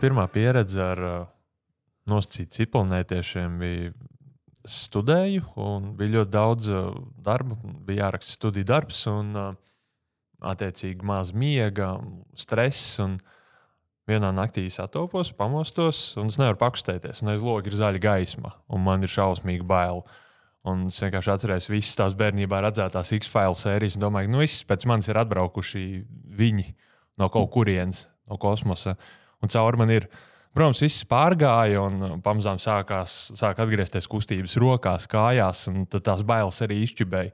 pirmā pieredze ar uh, nosacītu cipelnētiešiem bija studēju, un bija ļoti daudz uh, darba. Bija jāraksta studiju darbs, un uh, attiecīgi maz miega, stress. Un vienā naktī satopos, pamostos, un es nevaru pakustēties. Un aiz logs ir zaļa gaisma, un man ir šausmīgi bail. Un es vienkārši atceros visas tās bērnībā redzētās X-File sērijas, domāju, ka nu, viss pēc manis ir atbraukuši viņi no kaut kurienes, no kosmosa. Un caur man ir Protams, viss pārgāja, un pamazām sākās, sāk atgriezties kustības rokās, kājās, un tās bailes arī izčibēja.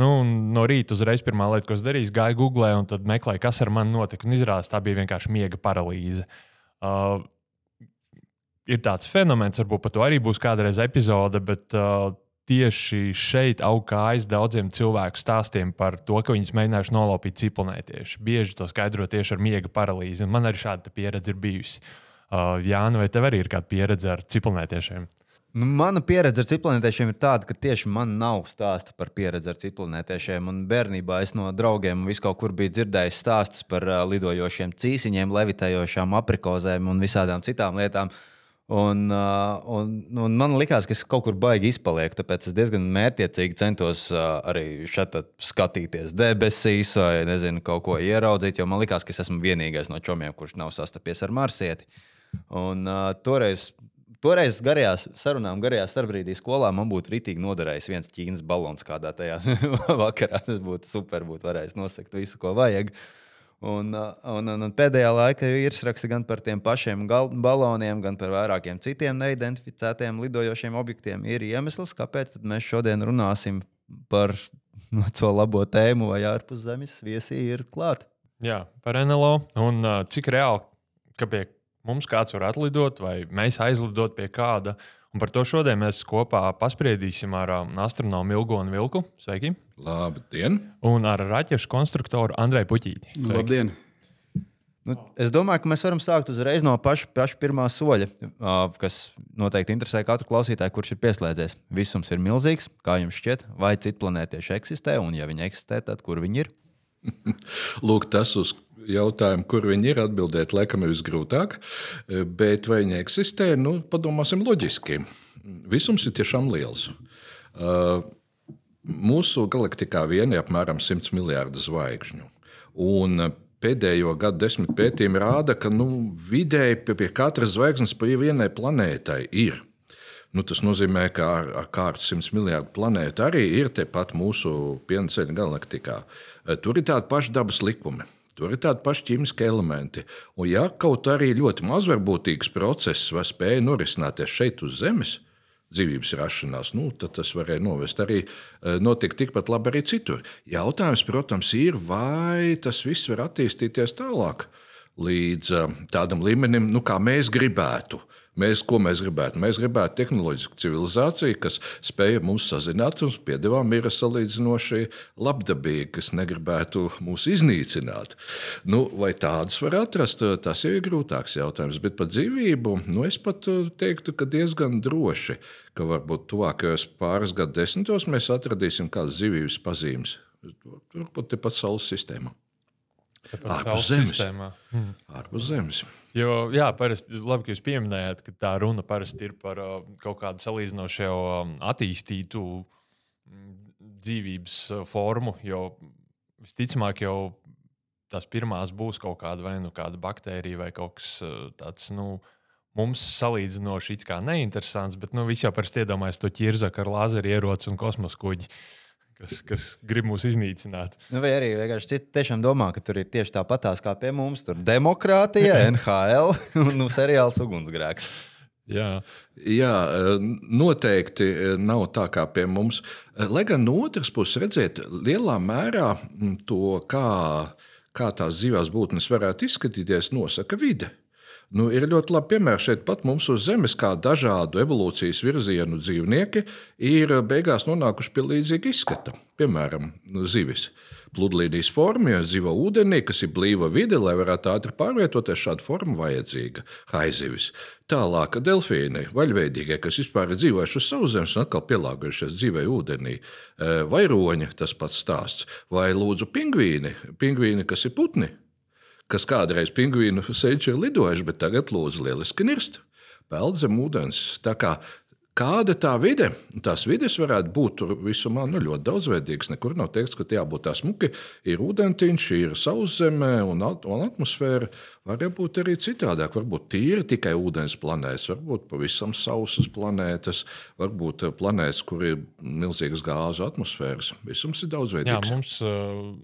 Nu, no rīta uzreiz pirmā lieta, ko es darīju, gāju googlē un meklēju, kas ar mani notika. Izrādās, tā bija vienkārši miega paralīze. Uh, ir tāds fenomens, varbūt par to arī būs kādreiz epizode, bet uh, tieši šeit aug kājas daudziem cilvēku stāstiem par to, ka viņus mēģinājuši nolaupīt ciklonētieši. Bieži to skaidro tieši ar miega paralīzi. Man arī šāda pieredze ir bijusi. Uh, Uh, Jāna, vai tev arī ir kāda pieredze ar cipelnētiešiem? Nu, mana pieredze ar cipelnētiešiem ir tāda, ka tieši man nav stāsta par pieredzi ar cipelnētiešiem. Un bērnībā es no draugiem visu kaut kur biju dzirdējis stāstus par uh, lidojošiem cīsiņiem, levitējošām aprikozēm un visādām citām lietām. Uh, un, un man liekas, ka es kaut kur baigi izpalieku. Tāpēc es diezgan mērķiecīgi centos uh, arī šeit skatīties debesīs, vai nezinu, kaut ko ieraudzīt. Jo man liekas, ka es esmu vienīgais no čomiem, kurš nav sastapies ar marsieti. Uh, Un, uh, toreiz, toreiz garajā sarunā, garajā starpbrīdī skolā man būtu rītīgi noderējis viens ķīnas balons kādā tajā vakarā. Tas būtu super, būtu varējis nosegt visu, ko vajag. Un, un, un, un pēdējā laikā ir ieraksti gan par tiem pašiem baloniem, gan par vairākiem citiem neidentificētiem lidojošiem objektiem. Ir iemesls, kāpēc mēs šodien runāsim par no, to labo tēmu, vai ārpus zemes viesi ir klāta. Jā, par NLO un uh, cik reāli, ka pie mums kāds var atlidot, vai mēs aizlidot pie kāda. Un par to šodien mēs kopā paspriedīsim ar um, astronomu Ilgonu Vilku. Sveiki! Labdien! Un ar raķešu konstruktoru Andreju Puķīti. Sveiki. Labdien! Nu, es domāju, ka mēs varam sākt uzreiz no paša, paša pirmā soļa, kas noteikti interesē katru klausītāju, kurš ir pieslēdzies. Visums ir milzīgs. Kā jums šķiet, vai citi planētieši eksistē, un ja viņi eksistē, tad kur viņi ir? Lūk, tas, uz jautājumu, kur viņi ir, atbildēt, laikam ir visgrūtāk. Bet vai viņi eksistē, nu, padomāsim loģiski. Visums ir tiešām liels. Uh, mūsu galaktikā vien ir apmēram 100 miljardi zvaigžņu. Un pēdējo gadu desmit pētījumi rāda, ka nu, vidēji pie, pie katras zvaigznes pa vienai planētai ir. Nu, tas nozīmē, ka ar, ar kārtu 100 miljardu planētu arī ir tepat mūsu pienceļa galaktikā. Tur ir tādi paši dabas likumi. Tur ir tādi paši ķīmiskie elementi. Un, ja kaut arī ļoti mazvarbūtīgs process vai spēja norisināties šeit uz Zemes, dzīvības rašanās, nu, tad tas varēja novest arī eh, notikt tikpat labi arī citur. Jautājums, protams, ir, vai tas viss var attīstīties tālāk līdz eh, tādam līmenim, nu, kā mēs gribētu. Mēs, ko mēs gribētu? Mēs gribētu tehnoloģisku civilizāciju, kas spēja mums sazināt, un piedāvājumi ir salīdzinoši labdabīgi, kas negribētu mūs iznīcināt. Nu, vai tādus var atrast, tas jau ir grūtāks jautājums. Bet par dzīvību nu, es pat uh, teiktu, ka diezgan droši, ka varbūt tuvākajos pāris gadu desmitos mēs atradīsim kādas dzīvības pazīmes. Turpat tepat Saules sistēmā. Ārpus zemes. Hmm. Ārpus zemes. Jo, jā, parasti labi, ka jūs pieminējāt, ka tā runa parasti ir par uh, kaut kādu salīdzinoši jau um, attīstītu mm, dzīvības uh, formu. Jo visticamāk, jau tās pirmās būs kaut kāda vai nu kāda baktērija vai kaut kas uh, tāds. Nu, Mums salīdzinoši neinteresants, bet nu, visi jau parasti iedomājas to ķirzaku ar lāzeru ieroci un kosmosa kuģi. Uh, kas, kas grib mūs iznīcināt. Nu, vai arī vienkārši tiešām domā, ka tur ir tieši tāpatās kā pie mums. Tur demokrātija, NHL un nu, seriāls ugunsgrēks. Jā. Jā, noteikti nav tā kā pie mums. Lai gan no otras puses, redzēt, lielā mērā to, kā, kā tās dzīvās būtnes varētu izskatīties, nosaka vide. Nu, ir ļoti labi piemēri šeit pat mums uz Zemes, kā dažādu evolūcijas virzienu dzīvnieki ir beigās nonākuši pie līdzīga izskata. Piemēram, zivis. Pludlīnijas forma, ja dzīvo ūdenī, kas ir blīva vide, lai varētu ātri pārvietoties, šāda forma vajadzīga. Haizivis. Tālāk, delfīni, vaļveidīgie, kas vispār ir dzīvojuši uz sauszemes un atkal pielāgojušies dzīvē ūdenī. Vai roņi, tas pats stāsts. Vai lūdzu pingvīni, pingvīni kas ir putni, kas kādreiz pingvīnu seņķi ir lidojuši, bet tagad lūdzu lieliski nirst. Peld zem ūdens. Tā kā Kāda tā vide? Tās vides varētu būt visumā nu, ļoti daudzveidīgas. Nekur nav teikts, ka jābūt tā smuki. Ir ūdentiņš, ir sauszemē un, un atmosfēra. Var būt arī citādāk. Varbūt tīri tikai ūdens planētas, varbūt pavisam sausas planētas, varbūt eh, planētas, kur ir milzīgas gāzu atmosfēras. Visums ir daudzveidīgs. Jā, mums, uh,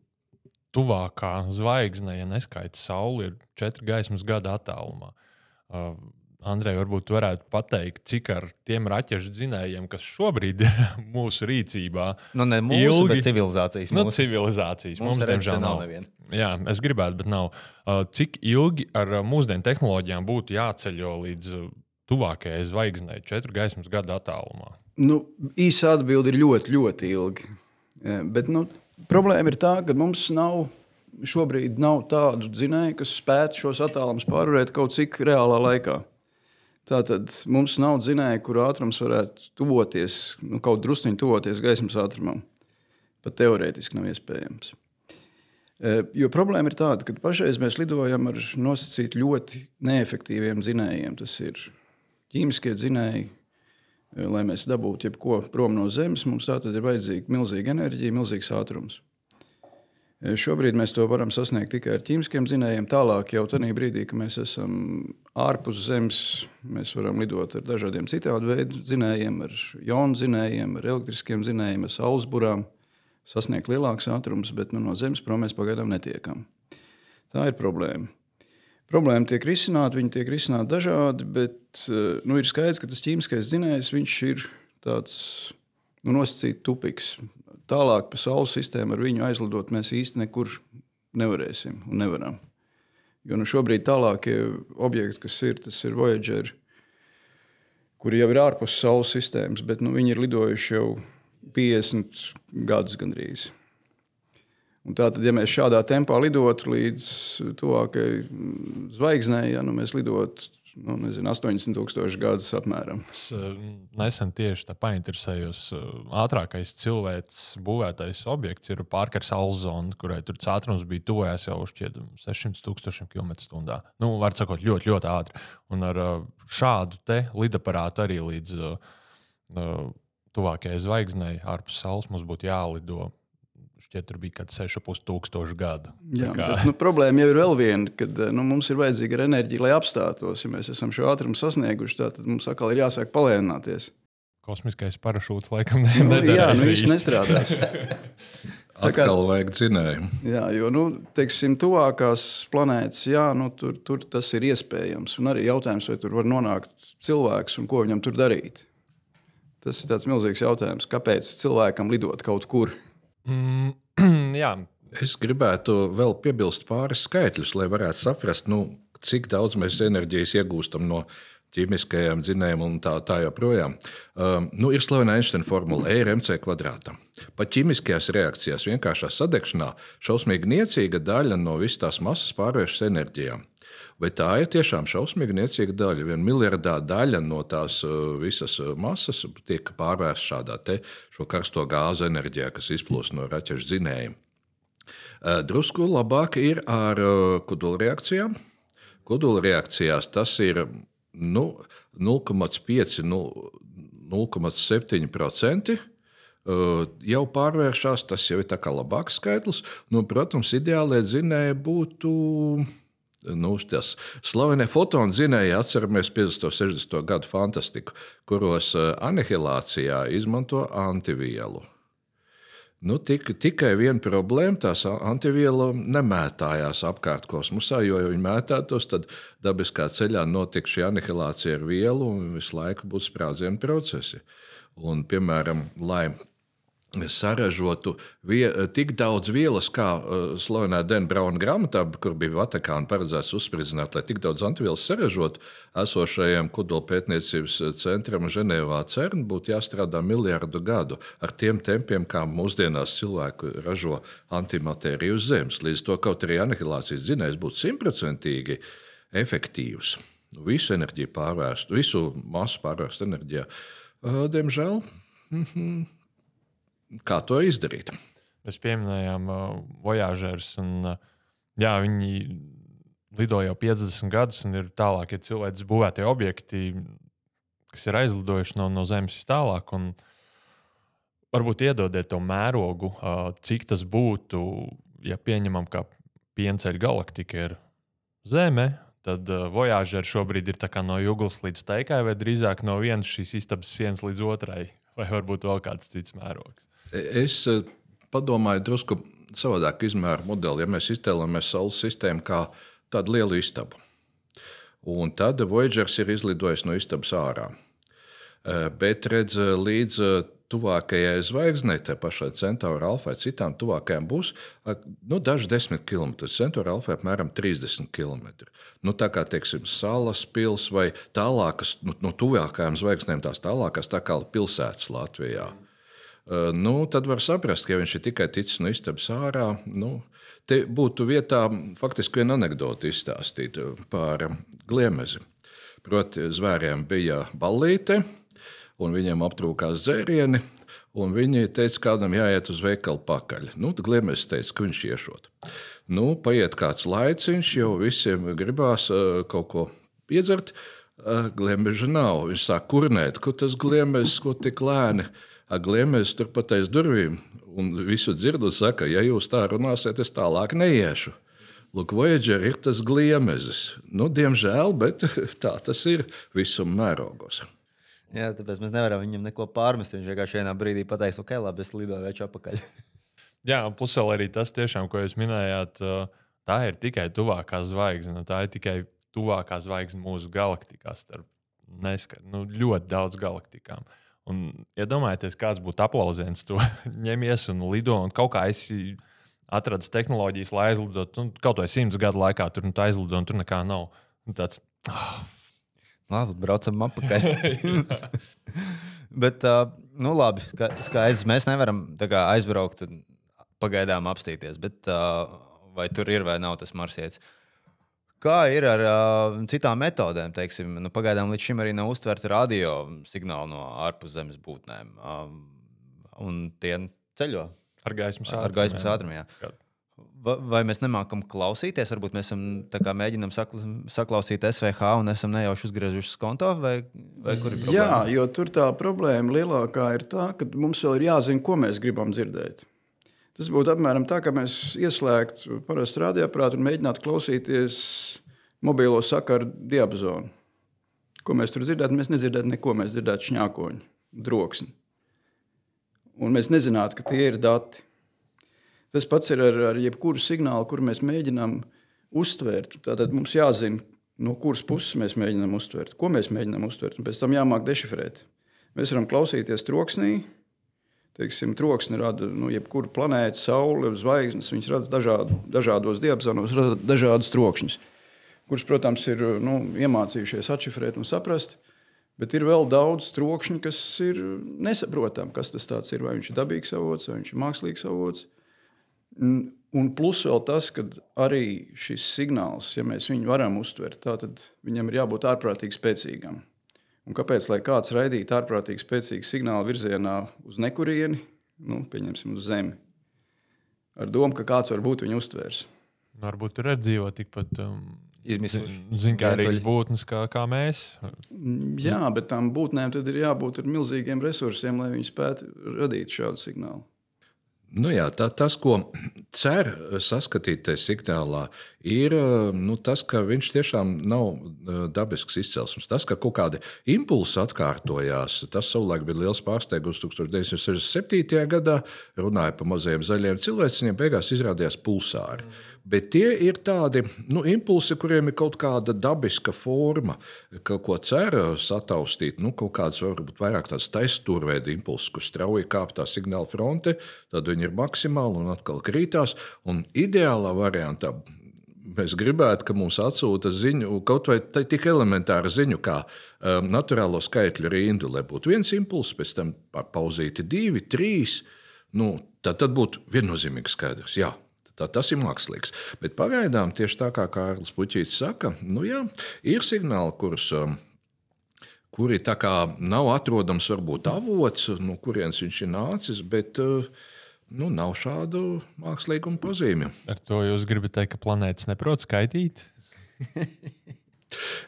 tuvākā zvaigzne, ja neskaita saule, ir četri gaismas gada attālumā. Uh, Andrej, varbūt varētu pateikt, cik ar tiem raķešu dzinējiem, kas šobrīd ir mūsu rīcībā, nu, ne mūsu, ilgi, bet civilizācijas. Nu, civilizācijas. Mums, mums diemžēl, nav. nav Jā, es gribētu, bet nav. Uh, cik ilgi ar mūsdienu tehnoloģijām būtu jāceļo līdz uh, tuvākajai zvaigznei, četru gaismas gadu attālumā? Nu, īsa atbilde ir ļoti, ļoti ilgi. Bet nu, problēma ir tā, ka mums nav šobrīd nav tādu dzinēju, kas spētu šos attālumus pārvarēt kaut cik reālā laikā. Tātad mums nav dzinēja, kur ātrums varētu tuvoties, nu, kaut druskuļi tuvoties gaismas ātrumam. Pat teorētiski nav iespējams. E, jo problēma ir tāda, ka pašreiz mēs lidojam ar nosacītu ļoti neefektīviem dzinējiem. Tas ir ķīmiskie dzinēji. E, lai mēs dabūtu jebko prom no Zemes, mums tā tad ir vajadzīga milzīga enerģija, milzīgs ātrums. Šobrīd mēs to varam sasniegt tikai ar ķīmiskiem zinējumiem. Tālāk, jau tajā brīdī, kad mēs esam ārpus Zemes, mēs varam lidot ar dažādiem citādu veidu zinējumiem, ar jonu zinējumiem, ar elektriskiem zinējumiem, ar saules burām, sasniegt lielākus ātrumus, bet nu, no Zemes prom mēs pagaidām netiekam. Tā ir problēma. Problēma tiek risināta, viņi tiek risināti dažādi, bet nu, ir skaidrs, ka tas ķīmiskais zinējums ir tāds nu, nosacīts tupiks tālāk pa Saules sistēmu ar viņu aizlidot mēs īsti nekur nevarēsim un nevaram. Jo nu šobrīd tālākie objekti, kas ir, tas ir Voyager, kuri jau ir ārpus Saules sistēmas, bet nu, viņi ir lidojuši jau 50 gadus gandrīz. Un tātad, ja mēs šādā tempā lidotu līdz tuvākajai zvaigznei, ja nu mēs lidotu nu, nezinu, 80,000 gadus apmēram. Es eh, nesen tieši tā painteresējos. Eh, ātrākais cilvēks būvētais objekts ir Parkers Alzona, kurai tur ātrums bija tuvojas jau 600,000 km/h. Nu, var sakot, ļoti, ļoti ātri. Un ar eh, šādu lidaparātu arī līdz uh, tuvākajai zvaigznei ārpus Saules mums būtu jālido Šķiet, tur bija kaut kāds 6,5 gadu. Jā, kā... bet, nu, problēma jau ir vēl viena, ka nu, mums ir vajadzīga enerģija, lai apstātos. Ja mēs esam šo ātrumu sasnieguši, tad mums atkal ir jāsāk palēnināties. Kosmiskais parašūts laikam ne, nu, jā, nu, īsti nestrādās. Atkal kā, vajag dzinējumu. Jā, jo, nu, teiksim, tuvākās planētas, jā, nu, tur, tur tas ir iespējams. Un arī jautājums, vai tur var nonākt cilvēks un ko viņam tur darīt. Tas ir tāds milzīgs jautājums, kāpēc cilvēkam lidot kaut kur. Mm, jā. Es gribētu vēl piebilst pāris skaitļus, lai varētu saprast, nu, cik daudz mēs enerģijas iegūstam no ķīmiskajiem dzinējiem un tā, tā joprojām. Um, nu, ir slavena Einsteina formula E ir MC kvadrātam. Pat ķīmiskajās reakcijās, vienkāršā sadegšanā, šausmīgi niecīga daļa no visas tās masas pārvēršas enerģijā. Vai tā ir tiešām šausmīgi niecīga daļa? Viena miljardā daļa no tās uh, visas uh, masas tiek pārvērsta šādā te, karsto gāzu enerģijā, kas izplūst no raķešu dzinējiem. Uh, drusku labāk ir ar kodolreakcijām. Kodolreakcijās tas ir nu, 0,5, 0,7% jau pārvēršas. Tas jau ir labāks skaitlis. Nu, protams, ideālajā dzinēja būtu nu, tas slavenie fotonu zinēji, atceramies 50. un 60. gadu fantastiku, kuros eh, anihilācijā izmanto antivielu. Nu, tik, tikai viena problēma, tās antiviela nemētājās apkārt kosmosā, jo, ja viņi mētātos, tad dabiskā ceļā notiktu šī anihilācija ar vielu un visu laiku būtu sprādzienu procesi. Un, piemēram, lai saražotu vie, tik daudz vielas, kā uh, slavenā Dena Brauna grāmatā, kur bija Vatikāna paredzēts uzspridzināt, lai tik daudz antivielas saražotu, esošajam kodolpētniecības centram Ženēvā CERN būtu jāstrādā miljardu gadu ar tiem tempiem, kā mūsdienās cilvēku ražo antimatēriju uz Zemes. Līdz to kaut arī anihilācijas zinājums būtu simtprocentīgi efektīvs. Visu enerģiju pārvērst, visu masu pārvērst enerģijā. Uh, diemžēl. Mm -hmm kā to izdarīt. Mēs pieminējām uh, vojažerus. Uh, jā, viņi lido jau 50 gadus, un ir tālākie cilvēks būvētie objekti, kas ir aizlidojuši no, no Zemes vis tālāk. Un varbūt iedodiet to mērogu, cik tas būtu, ja pieņemam, ka pienceļa galaktika ir Zeme. Tad uh, Voyager šobrīd ir no jūglas līdz teikai, vai drīzāk no vienas šīs istabas sienas līdz otrai, vai varbūt vēl kāds cits mērogs. Es padomāju drusku savādāk izmēru modeli. Ja mēs iztēlojamies Saules sistēmu kā tādu lielu istabu, un tad Voyagers ir izlidojis no istabas ārā. Bet redz, līdz tuvākajai zvaigznei, tai pašai Centaura alfai, citām tuvākajām būs nu, daži desmit km. Centaura alfai apmēram 30 km. Nu, tā kā teiksim, salas pilsēta vai tālākas, nu, no tuvākajām zvaigznēm, tās tālākās, tā kā pilsētas Latvijā. Nu, tad var saprast, ka ja viņš ir tikai ticis no istabas ārā. Nu, Te būtu vietā faktiski viena anekdote izstāstīt par gliemezi. Proti, zvēriem bija ballīte, un viņiem aptrūkās dzērieni. Un viņi teica, kādam jāiet uz veikalu pakaļ. Nu, tad Gliemežs teica, ka viņš iešot. Nu, paiet kāds laiciņš, jau visiem gribās uh, kaut ko piedzert. Uh, Gliemeža nav. Viņš sāk kurnēt, kur tas gliemežs, ko tik lēni. Gliemežs turpat aiz durvīm un visu dzird un saka, ja jūs tā runāsiet, es tālāk neiešu. Lūk, Voyager ir tas gliemežs. Nu, diemžēl, bet tā tas ir visuma mērogos. Jā, tāpēc mēs nevaram viņam neko pārmest. Viņš vienkārši vienā brīdī pateiks, ok, labi, es lidoju veču atpakaļ. Jā, un plus vēl arī tas, tiešām, ko jūs minējāt, tā ir tikai tuvākā zvaigzne. Tā ir tikai tuvākā zvaigzne mūsu galaktikā starp neskat, nu, ļoti daudz galaktikām. Un ja kāds būtu aplausiens, to ņemies un lido un kaut kā esi atradis tehnoloģijas, lai aizlidotu. Nu, kaut vai simts gadu laikā tur nu, aizlido un tur nekā nav. Un tāds, oh, Labi, braucam atpakaļ. Bet, uh, nu, labi, skaidrs, mēs nevaram kā, aizbraukt un pagaidām apstīties. Bet, uh, vai tur ir vai nav tas marsietis? Kā ir ar uh, citām metodēm? Teiksim, nu, pagaidām līdz šim arī nav uztverta radio signāli no ārpuszemes būtnēm. Um, un tie ceļo ar gaismas ātrumu. Ar gaismas ātrumu jā. Jā. Vai mēs nemākam klausīties? Varbūt mēs esam mēģinām saklausīt SVH un esam nejauši uzgriezuši konto, vai, vai kur ir problēma? Jā, jo tur tā problēma lielākā ir tā, ka mums vēl ir jāzina, ko mēs gribam dzirdēt. Tas būtu apmēram tā, ka mēs ieslēgtu parastu radioaparātu un mēģinātu klausīties mobilo sakaru diapazonu. Ko mēs tur dzirdētu? Mēs nedzirdētu neko, mēs dzirdētu šņākoņu, troksni. Un mēs nezinātu, ka tie ir dati. Tas pats ir ar, ar jebkuru signālu, kur mēs mēģinām uztvērt. Tātad mums jāzina, no kuras puses mēs mēģinām uztvert, ko mēs mēģinām uztvert, un pēc tam jāmāk dešifrēt. Mēs varam klausīties troksnī. Teiksim, troksni rada nu, jebkura planēta, saule, zvaigznes. Viņas rada dažādu, dažādos diapazonos, rada dažādus trokšņus, kurus, protams, ir nu, iemācījušies atšifrēt un saprast. Bet ir vēl daudz trokšņu, kas ir nesaprotami, kas tas ir. Vai viņš ir dabīgs avots, vai viņš ir mākslīgs avots. Un plus vēl tas, ka arī šis signāls, ja mēs viņu varam uztvert, tad viņam ir jābūt ārprātīgi spēcīgam. Un kāpēc lai kāds raidītu ārprātīgi spēcīgu signālu virzienā uz nekurieni, nu, pieņemsim, uz Zemi, ar domu, ka kāds varbūt viņu uztvērs? Varbūt tur ir dzīvo tikpat um, zinkārīgas būtnes kā, kā mēs. Jā, bet tām būtnēm tad ir jābūt ar milzīgiem resursiem, lai viņi spētu radīt šādu signālu. Nu jā, tā, tas, ko cer saskatīt tajā signālā, ir nu, tas, ka viņš tiešām nav dabisks izcelsmes. Tas, ka kaut kādi impulsi atkārtojās, tas savulaik bija liels pārsteigums 1967. gadā. Runāja par mazajiem zaļiem cilvēkiem, beigās izrādījās pulsāri. Bet tie ir tādi nu, impulsi, kuriem ir kaut kāda dabiska forma, kaut ko cer sataustīt. Nu, kaut kāds varbūt vairāk tāds taisnstūrveida impulss, kur strauji kāp tā signāla fronte, tad viņi ir maksimāli un atkal krītās. Un ideālā variantā mēs gribētu, ka mums atsūta ziņu, kaut vai tik elementāra ziņu, kā um, naturālo skaitļu rindu, lai būtu viens impulss, pēc tam pauzīti divi, trīs. Nu, tad, tad būtu viennozīmīgi skaidrs, jā, Tā, tas ir mākslīgs. Bet pagaidām, tieši tā kā Kārlis Puķītis saka, nu jā, ir signāli, kurus. Um, kuri nav atrodams, varbūt avots, no kurienes viņš ir nācis, bet uh, nu, nav šādu mākslīgumu pazīmju. Ar to jūs gribat teikt, ka planētas neprot skaitīt?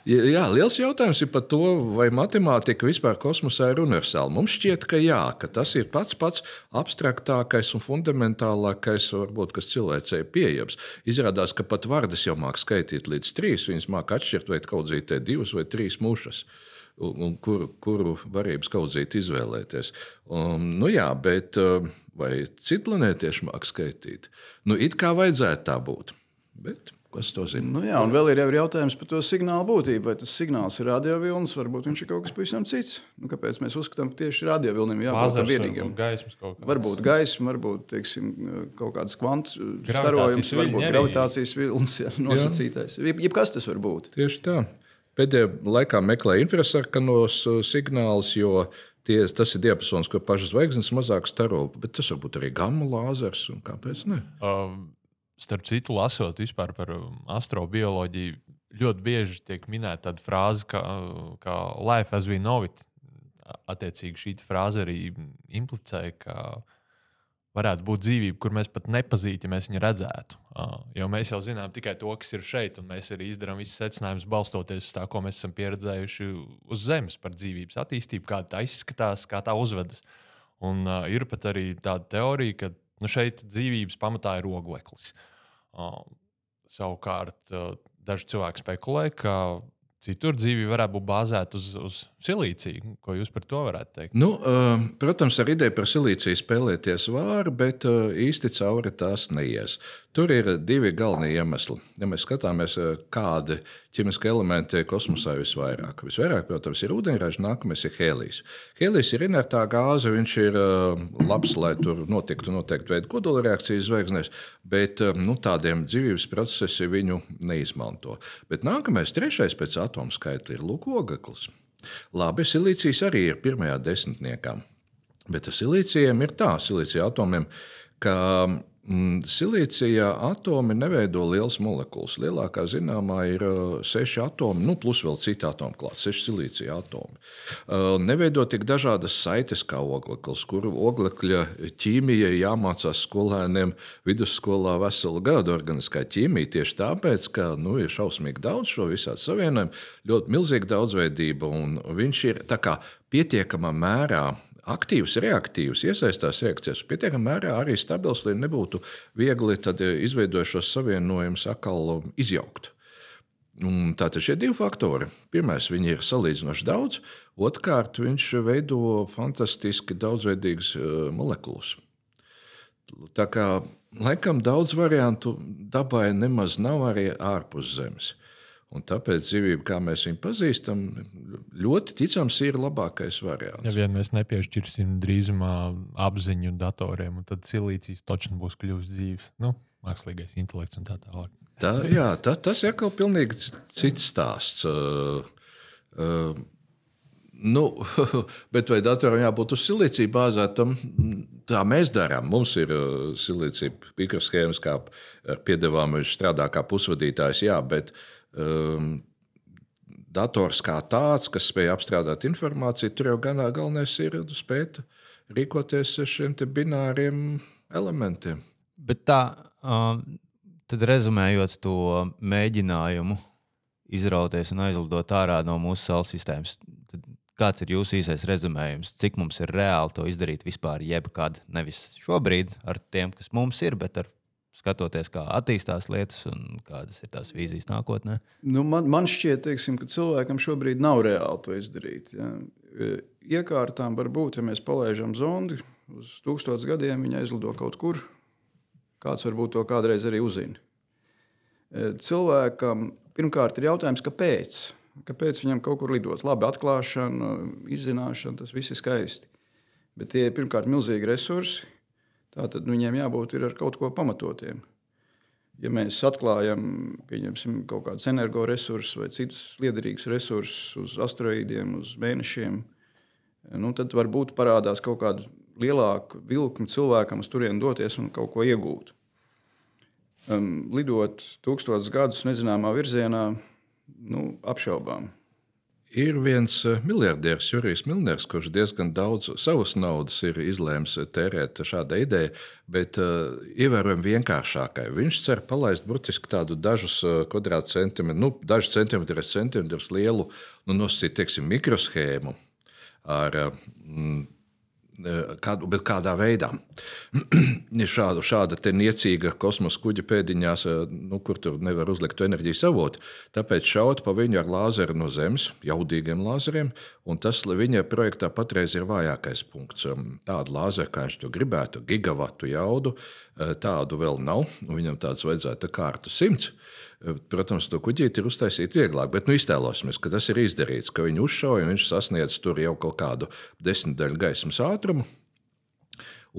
Jā, liels jautājums ir par to, vai matemātika vispār kosmosā ir universāla. Mums šķiet, ka jā, ka tas ir pats pats abstraktākais un fundamentālākais, varbūt, kas cilvēcei ir pieejams. Izrādās, ka pat vārdas jau māca skaitīt līdz trīs. Viņas māca atšķirt vai kaudzīt divas vai trīs mušas. Un kuru, kuru varības kaudzīt izvēlēties. Um, nu jā, bet vai citplanētieši māca skaitīt? Nu, it kā vajadzētu tā būt. Bet Kas to zina? Nu, jā, un vēl ir jautājums par to signālu būtību. Vai tas signāls ir radiovilnis, varbūt viņš ir kaut kas pavisam cits. Nu, kāpēc mēs uzskatām, ka tieši radiovilnim jābūt vienīgam? Gaismas kaut kāds. Varbūt gaisma, varbūt teiksim, kaut kāds kvantu starojums, varbūt arī. gravitācijas vilnis jā, nosacītais. Jeb, jebkas tas var būt. Tieši tā. Pēdējā laikā meklēju infrasarkanos uh, signālus, jo tie, tas ir diapazons, ko pašas zvaigznes mazāk staro, bet tas var būt arī gamma lāzers. Kāpēc ne? Um starp citu, lasot par um, astrobioloģiju, ļoti bieži tiek minēta tāda frāze, kā, kā life as we know it. Attiecīgi šī frāze arī implicē, ka varētu būt dzīvība, kur mēs pat nepazītu, ja mēs viņu redzētu. Jo mēs jau zinām tikai to, kas ir šeit, un mēs arī izdarām visus secinājumus balstoties uz tā, ko mēs esam pieredzējuši uz Zemes par dzīvības attīstību, kā tā izskatās, kā tā uzvedas. Un uh, ir pat arī tāda teorija, ka Nu, šeit dzīvības pamatā ir ogleklis. Uh, savukārt, uh, daži cilvēki spekulē, ka citur dzīve varētu būt bāzēta uz, uz silīciju. Ko jūs par to varētu teikt? Nu, uh, protams, ar ideju par silīciju spēlēties var, bet uh, īsti cauri tās neies. Tur ir divi galvenie iemesli. Ja mēs skatāmies, uh, kādi ķīmiski elementi kosmosā ir visvairāk. Visvairāk, protams, ir ūdeņraža, nākamais ir hēlijs. Hēlijs ir inertā gāze, viņš ir labs, lai tur notiktu noteikti veidu kodola reakcijas zvaigznēs, bet nu, tādiem dzīvības procesiem viņu neizmanto. Bet nākamais, trešais pēc atomu skaita ir lūkogaklis. Labi, silīcijas arī ir pirmajā desmitniekā. Bet ar silīcijiem ir tā, silīcija atomiem, ka Mm, silīcija atomi neveido liels molekulas. Lielākā zināmā ir uh, seši atomi, nu, plus vēl citi atomi klāts, seši silīcija atomi. Uh, neveido tik dažādas saites kā ogleklis, kur oglekļa ķīmija jāmācās skolēniem vidusskolā veselu gadu organiskā ķīmija. Tieši tāpēc, ka nu, ir šausmīgi daudz šo visādi savienojumu, ļoti milzīga daudzveidība, un viņš ir pietiekamā mērā aktīvs, reaktīvs, iesaistās reakcijās, pietiekamā mērā arī stabils, lai nebūtu viegli eh, izveidojušos savienojumus atkal izjaukt. Un tātad šie divi faktori. Pirmais, viņi ir salīdzinoši daudz, otrkārt, viņš veido fantastiski daudzveidīgas eh, molekulas. Tā kā laikam daudz variantu dabai nemaz nav arī ārpus Zemes. Un tāpēc dzīvība, kā mēs viņu pazīstam, ļoti ticams, ir labākais variants. Ja vien mēs nepiešķirsim drīzumā apziņu datoriem, tad silīcijas točni būs kļuvis dzīves. Nu, mākslīgais intelekts un tā tālāk. Tā, jā, tā, tas ir atkal pilnīgi cits stāsts. Uh, uh, nu, bet vai datoram jābūt uz silīciju bāzētam? Tā mēs darām. Mums ir silīcija mikroshēmas, kā ar piedevām viņš strādā kā pusvadītājs, jā, bet um, dators kā tāds, kas spēj apstrādāt informāciju, tur jau gan galvenais ir spēt rīkoties ar šiem bināriem elementiem. Bet tā, tad rezumējot to mēģinājumu izrauties un aizlidot ārā no mūsu saules sistēmas, kāds ir jūsu īsais rezumējums? Cik mums ir reāli to izdarīt vispār, jebkad, nevis šobrīd ar tiem, kas mums ir, bet ar skatoties, kā attīstās lietas un kādas ir tās vīzijas nākotnē? Nu, man, man šķiet, teiksim, ka cilvēkam šobrīd nav reāli to izdarīt. Ja. Iekārtām var būt, ja mēs palaidām zondi uz tūkstotis gadiem, viņa aizlido kaut kur. Kāds varbūt to kādreiz arī uzzina. Cilvēkam pirmkārt ir jautājums, kāpēc? Kāpēc viņam kaut kur lidot? Labi, atklāšana, izzināšana, tas viss ir skaisti. Bet tie ir pirmkārt milzīgi resursi, Tātad viņiem jābūt ar kaut ko pamatotiem. Ja mēs atklājam kaut kādus energoresursus vai citus liederīgus resursus uz asteroīdiem, uz mēnešiem, nu, tad varbūt parādās kaut kāda lielāka vilkme cilvēkam uz turieni doties un kaut ko iegūt. Um, lidot tūkstošus gadus nezināmā virzienā, nu, apšaubām. Ir viens eh, miljardieris, Jurijs Milners, kurš diezgan daudz savas naudas ir izlēms tērēt šādai idejai, bet uh, ievērojami vienkāršākai. Viņš cer palaist burtiski tādu dažus kvadrātcentimetrus, nu, dažus centimetrus, centimetrus lielu, nu, nosacīt, teiksim, mikroshēmu ar uh, Kādu, bet kādā veidā? šāda, šāda niecīga kosmosa kuģa pēdiņās, nu, kur tur nevar uzlikt enerģijas avotu. Tāpēc šaut pa viņu ar lāzeru no Zemes, jaudīgiem lāzeriem, un tas viņa projektā patreiz ir vājākais punkts. Tādu lāzeru, kā viņš to gribētu, gigavatu jaudu, tādu vēl nav. Viņam tāds vajadzētu kārtu simts. Protams, to kuģīti ir uztaisīt vieglāk, bet nu, iztēlosimies, ka tas ir izdarīts, ka viņi uzšauja viņš sasniedz tur jau kaut kādu desmitdaļu gaismas ātrumu.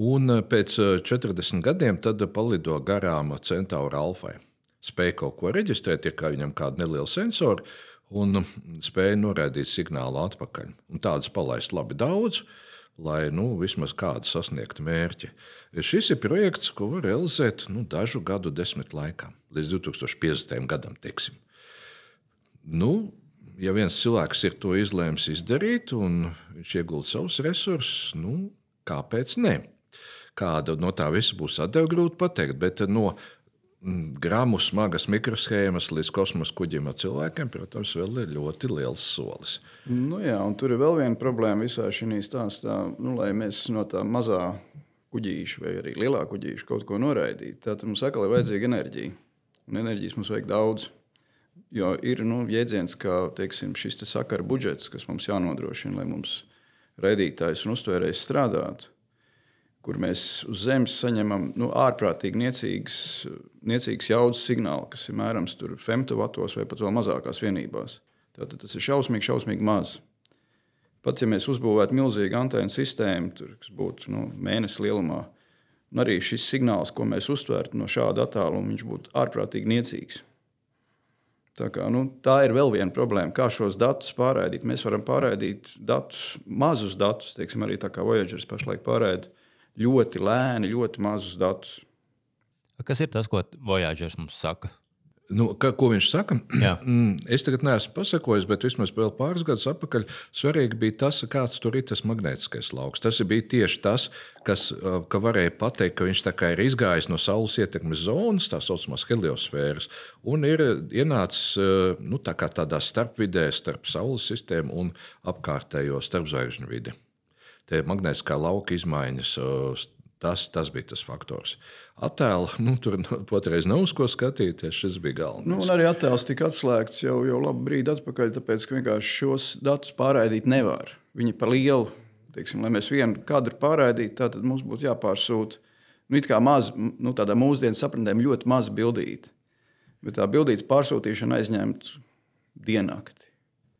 Un eh, pēc 40 eh, gadiem palido garām Centaura alfai. Spēja kaut ko reģistrēt, ir kā viņam kāda neliela sensora, un mm, spēja noraidīt signālu atpakaļ. Un tādas palaist labi daudz, lai nu, vismaz kādu sasniegtu mērķi. Šis ir projekts, ko var realizēt nu, dažu gadu desmit laikā, līdz 2050. gadam. Teiksim. Nu, ja viens cilvēks ir to izlēmis izdarīt, un viņš iegulda savus resursus, nu, kāpēc ne? Kāda no tā visa būs atdeve, grūti pateikt. Bet no mm, gramu smagas mikroshēmas līdz kosmosa kuģiem ar cilvēkiem, protams, vēl ir ļoti liels solis. Nu jā, tur ir vēl viena problēma visā šī stāstā. Nu, lai mēs no tā mazā kuģīša vai arī lielā kuģīša kaut ko noraidītu, tad mums atkal ir vajadzīga enerģija. Un enerģijas mums vajag daudz. Jo ir nu, jēdziens, ka teiksim, šis te sakara budžets, kas mums jānodrošina, lai mums raidītājs un uztvērējs strādātu kur mēs uz zemes saņemam nu, ārprātīgi niecīgas, niecīgas jaudas signālu, kas ir mērams femtovatos vai pat vēl mazākās vienībās. Tātad tas ir šausmīgi, šausmīgi maz. Pat ja mēs uzbūvētu milzīgu antēnu sistēmu, tur, kas būtu nu, mēnesis lielumā, un arī šis signāls, ko mēs uztvērtu no šāda attāluma, viņš būtu ārprātīgi niecīgs. Tā, kā, nu, tā ir vēl viena problēma, kā šos datus pārraidīt. Mēs varam pārraidīt datus, mazus datus, teiksim, arī tā kā Voyager pašlaik pārraida ļoti lēni, ļoti mazus datus. Kas ir tas, ko Voyageris mums saka? Nu, ka, ko viņš saka? Mm, es tagad neesmu pasakojis, bet vismaz pāris gadus atpakaļ svarīgi bija tas, kāds tur ir tas magnētiskais lauks. Tas bija tieši tas, kas ka varēja pateikt, ka viņš ir izgājis no Saules ietekmes zonas, tā saucamās heliosfēras, un ir ienācis nu, tā tādā starpvidē starp Saules sistēmu un apkārtējo starpzvaigžņu vidi tie magnētiskā lauka izmaiņas. Tas, tas bija tas faktors. Attēlu nu, tur patreiz nav uz ko skatīties. Šis bija galvenais. Nu, arī attēls tika atslēgts jau, jau labu brīdi atpakaļ, tāpēc ka vienkārši šos datus pārraidīt nevar. Viņi par lielu, teiksim, lai mēs vienu kadru pārraidītu, tad mums būtu jāpārsūta nu, maz, nu, tādā mūsdienu sapratnē ļoti maza bildīte. Bet tā bildītes pārsūtīšana aizņemtu diennakti.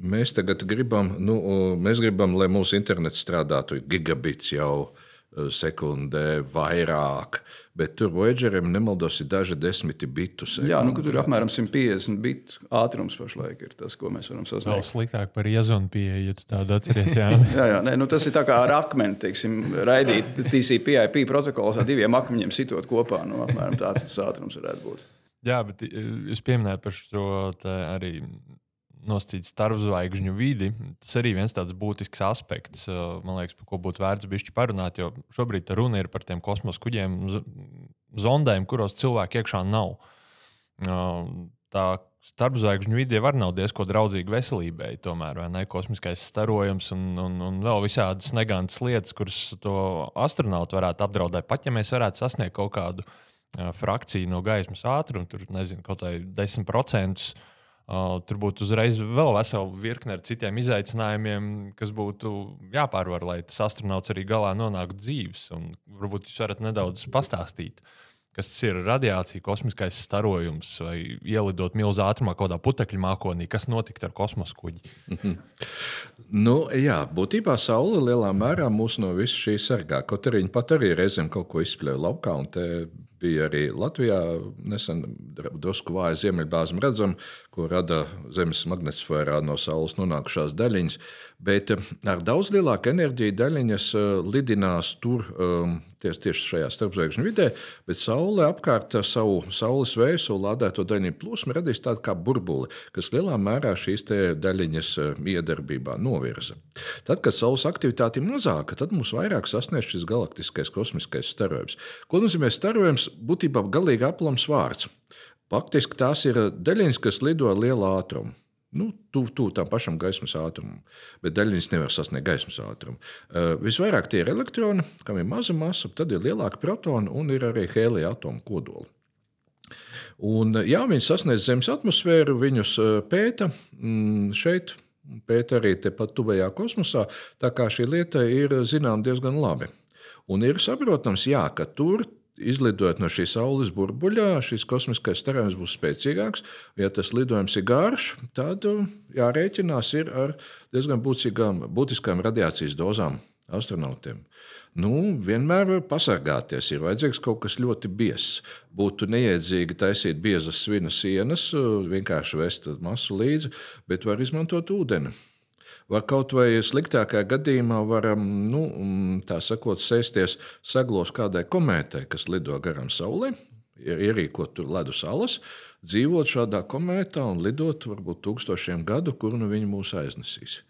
Mēs tagad gribam, nu, mēs gribam, lai mūsu internets strādātu gigabits jau e, sekundē vairāk, bet tur Voyagerim nemaldos ir daži desmiti bitu sekundē. Jā, nu, tur ir apmēram 150 bitu ātrums pašlaik ir tas, ko mēs varam sasniegt. Vēl sliktāk par iezonu pieeju, ja tu tādu atceries. Jā, jā, jā nē, nu, tas ir tā kā ar akmeni, teiksim, raidīt TCP/IP protokols ar diviem akmeņiem sitot kopā. Nu, apmēram tāds tas ātrums varētu būt. Jā, bet e, jūs pieminējāt par šo arī nosacīt starpzvaigžņu vidi. Tas arī viens tāds būtisks aspekts, man liekas, par ko būtu vērts bišķi parunāt. Jo šobrīd runa ir par tiem kosmosa kuģiem, zondēm, kuros cilvēki iekšā nav. Tā starpzvaigžņu vide jau nav diezgan draudzīga veselībai. Tomēr, vai ne? Kosmiskais starojums un, un, un vēl visādas negantas lietas, kuras to astronautu varētu apdraudēt. Pat ja mēs varētu sasniegt kaut kādu frakciju no gaismas ātruma, tur nezinu, kaut kādā 10%. Uh, tur būtu uzreiz vēl vesela virkne ar citiem izaicinājumiem, kas būtu jāpārvar, lai tas astronauts arī galā nonāktu dzīves. Un varbūt jūs varat nedaudz pastāstīt, kas ir radiācija, kosmiskais starojums vai ielidot milzu ātrumā kaut kādā putekļu mākonī, kas notikt ar kosmosa kuģi. Mm -hmm. nu, jā, būtībā Saule lielā mērā mūs no visa šī sargā. Kaut arī viņa pat arī reizēm kaut ko izspļauj laukā, un bija arī Latvijā nesen drusku vāja ziemeļbāzma redzama, ko rada Zemes magnetosfērā no Saules nonākušās daļiņas. Bet eh, ar daudz lielāku enerģiju daļiņas eh, lidinās tur um, tieši, tieši šajā starpzvaigžņu vidē, bet Saule apkārt ar savu saules vēju, savu lādēto daļiņu plūsmu radīs tādu kā burbuli, kas lielā mērā šīs daļiņas eh, iedarbībā novirza. Tad, kad Saules aktivitāte ir mazāka, tad mums vairāk sasniedz šis galaktiskais kosmiskais starojums. Ko nozīmē starojums? Būtībā galīgi aplams vārds. Faktiski tās ir daļiņas, kas lido ar lielu ātrumu. Nu, Tuvu tu, tam pašam gaismas ātrumam, bet daļiņas nevar sasniegt gaismas ātrumu. Visvairāk tie ir elektroni, kam ir maza masa, tad ir lielāka protona un ir arī hēlija atomu kodoli. Un, jā, viņi sasniedz Zemes atmosfēru, viņus pēta mm, šeit, pēta arī tepat tuvajā kosmosā. Tā kā šī lieta ir zināma diezgan labi. Un ir saprotams, jā, ka tur izlidojot no šīs saules burbuļā, šis kosmiskais starojums būs spēcīgāks. Ja tas lidojums ir garš, tad uh, jārēķinās ar diezgan būtiskām, būtiskām radiācijas dozām astronautiem. Nu, vienmēr pasargāties ir vajadzīgs kaut kas ļoti biezs. Būtu neiedzīgi taisīt biezas svina sienas, uh, vienkārši vest masu līdzi, bet var izmantot ūdeni. Vai kaut vai sliktākajā gadījumā varam, nu, mm, tā sakot, sēsties saglos kādai komētai, kas lido garām Saulē, ierīkot tur ledus salas, dzīvot šādā komētā un lidot varbūt tūkstošiem gadu, kur nu viņi mūs aiznesīs.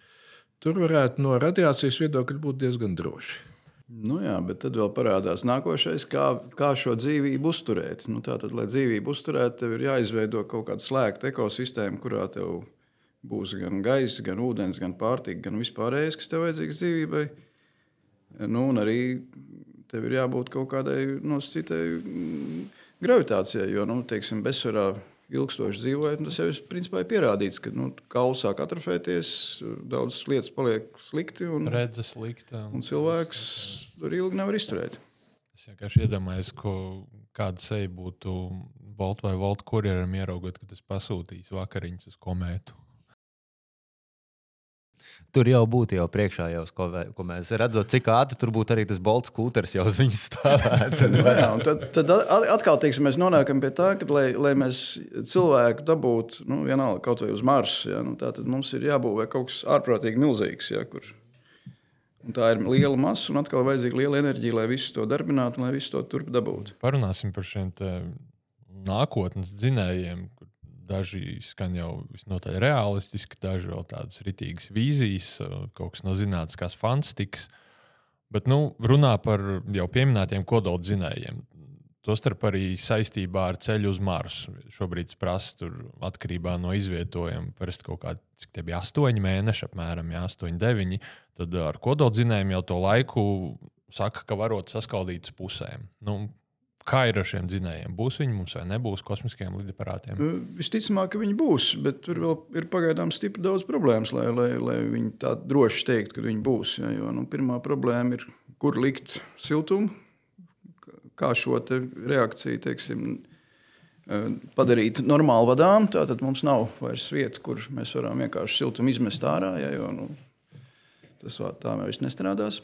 Tur varētu no radiācijas viedokļa būt diezgan droši. Nu jā, bet tad vēl parādās nākošais, kā, kā šo dzīvību uzturēt. Nu, tātad, lai dzīvību uzturētu, tev ir jāizveido kaut kāda slēgta ekosistēma, kurā tev ir būs gan gaisa, gan ūdens, gan pārtika, gan vispārējais, kas tev vajadzīgs dzīvībai. Nu, un arī tev ir jābūt kaut kādai nosacītai mm, gravitācijai, jo, nu, teiksim, bezsvarā ilgstoši dzīvojot, tas jau ir principā pierādīts, ka nu, kauls sāk atrofēties, daudzas lietas paliek slikti. Un, Redze slikta. Un, cilvēks tur ilgi nevar izturēt. Es vienkārši iedomājos, kāda seja būtu Bolt vai Volt kurjeram ieraugot, kad es pasūtīju vakariņas uz komētu. Tur jau būtu jau priekšā, jau, ko, ko mēs redzam, cik ātri tur būtu arī tas bolts kūters jau uz viņas stāvēt. Jā, tad, tad atkal teiksim, mēs nonākam pie tā, ka, lai, lai mēs cilvēku dabūtu nu, vienalga kaut vai uz Marsa, ja, nu, tad mums ir jābūvē kaut kas ārprātīgi milzīgs. Ja, kur, Un tā ir liela masa, un atkal vajadzīga liela enerģija, lai visu to darbinātu, lai visu to turp dabūtu. Parunāsim par šiem nākotnes dzinējiem, Daži skan jau visnotaļ realistiski, daži vēl tādas ritīgas vīzijas, kaut kas no zinātniskās fantastikas. Bet nu, runā par jau pieminētiem kodoldzinējiem. Tostarp arī saistībā ar ceļu uz Marsu. Šobrīd prasa atkarībā no izvietojuma. Parasti kaut kādi, cik tie bija 8 mēneši, apmēram jā, 8, 9. Tad ar kodoldzinējiem jau to laiku saka, ka varot saskaldīt uz pusēm. Nu, Kā ir ar šiem dzinējiem? Būs viņi mums vai nebūs kosmiskiem lidaparātiem? Nu, visticamāk, ka viņi būs, bet tur vēl ir pagaidām stipri daudz problēmas, lai, lai, lai viņi tā droši teikt, ka viņi būs. Ja, jo, nu, pirmā problēma ir, kur likt siltumu, kā šo reakciju teiksim, e, padarīt normāli vadām. Tātad mums nav vairs vietas, kur mēs varam vienkārši siltumu izmest ārā, ja, jo nu, tas tā vairs nestrādās.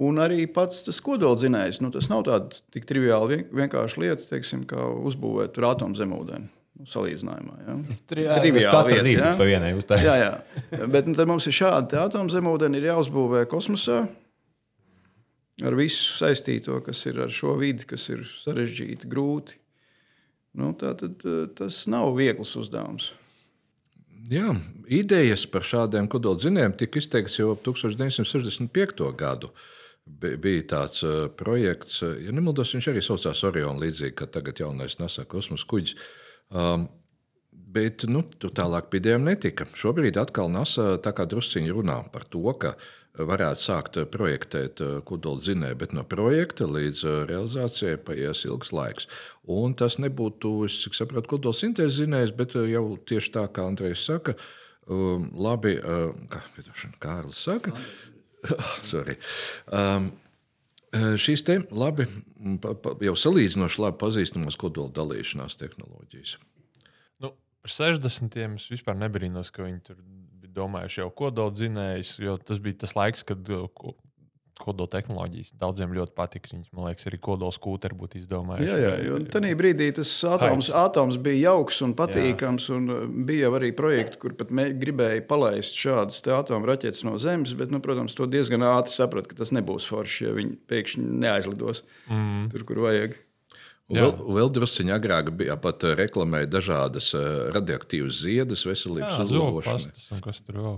Un arī pats tas kodolzinējs, nu, tas nav tāds tik triviāli vienkārši lieta, teiksim, kā uzbūvēt atomzemūdeni. Nu, salīdzinājumā. Ja? Tur jau ir katra rīta ja? pa vienai uztaisīt. Jā, jā. Bet nu, tad mums ir šādi atomzemūdeni, ir jāuzbūvē kosmosā ar visu saistīto, kas ir ar šo vidi, kas ir sarežģīti, grūti. Nu, tā tad tas nav viegls uzdevums. Jā, idejas par šādiem kodolzinējumiem tika izteikts jau ap 1965. gadu. Bija tāds projekts, ja nemaldos, viņš arī saucās Orion, līdzīgi kā tagad jaunais NASA kosmosa kuģis. Um, bet nu, tur tālāk idejām netika. Šobrīd atkal NASA drusciņi runā par to, ka varētu sākt projektēt kodola dzinēju, bet no projekta līdz realizācijai paies ilgs laiks. Un tas nebūtu, es saprotu, kodola sintēzes zinējs, bet jau tieši tā, kā Andrejs saka, labi, kā Kārlis saka. Andrejs Sorry. Um, uh, Šīs te labi, pa, pa, jau salīdzinoši labi pazīstamos kodola dalīšanās tehnoloģijas. Nu, par 60. es vispār nebrīnos, ka viņi tur bija domājuši jau kodola dzinējus, jo tas bija tas laiks, kad uh, kodola tehnoloģijas. Daudziem ļoti patiks. Viņas, man liekas, arī kodola skūteri būtu izdomājuši. Jā, jā, jo tajā brīdī tas atoms, atoms bija jauks un patīkams. Un uh, bija arī projekti, kur pat gribēja palaist šādas atomu raķetes no Zemes. Bet, nu, protams, to diezgan ātri saprata, ka tas nebūs forši, ja viņi pēkšņi neaizlidos mm. tur, kur vajag. Un Jā. Vēl, vēl drusciņā agrāk bija pat eh, reklamēja dažādas eh, radioaktīvas ziedas veselības Jā, un kas tur vēl.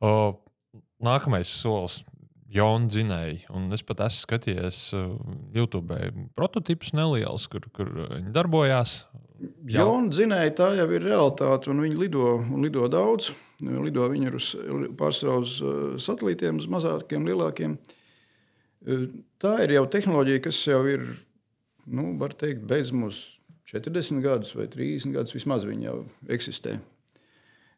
O, nākamais solis. Jona dzinēji, un es pat esmu skatījies uh, YouTube prototipus nelielus, kur, kur viņi darbojās. Jā. Jauna dzinēja, tā jau ir realitāte, un viņi lido, un lido daudz. Lido viņi ir uz, pārsvarā uz uh, satelītiem, uz mazākiem, lielākiem. Uh, Tā ir jau tehnoloģija, kas jau ir, nu, var teikt, beidz mūs 40 gadus vai 30 gadus vismaz viņi jau eksistē.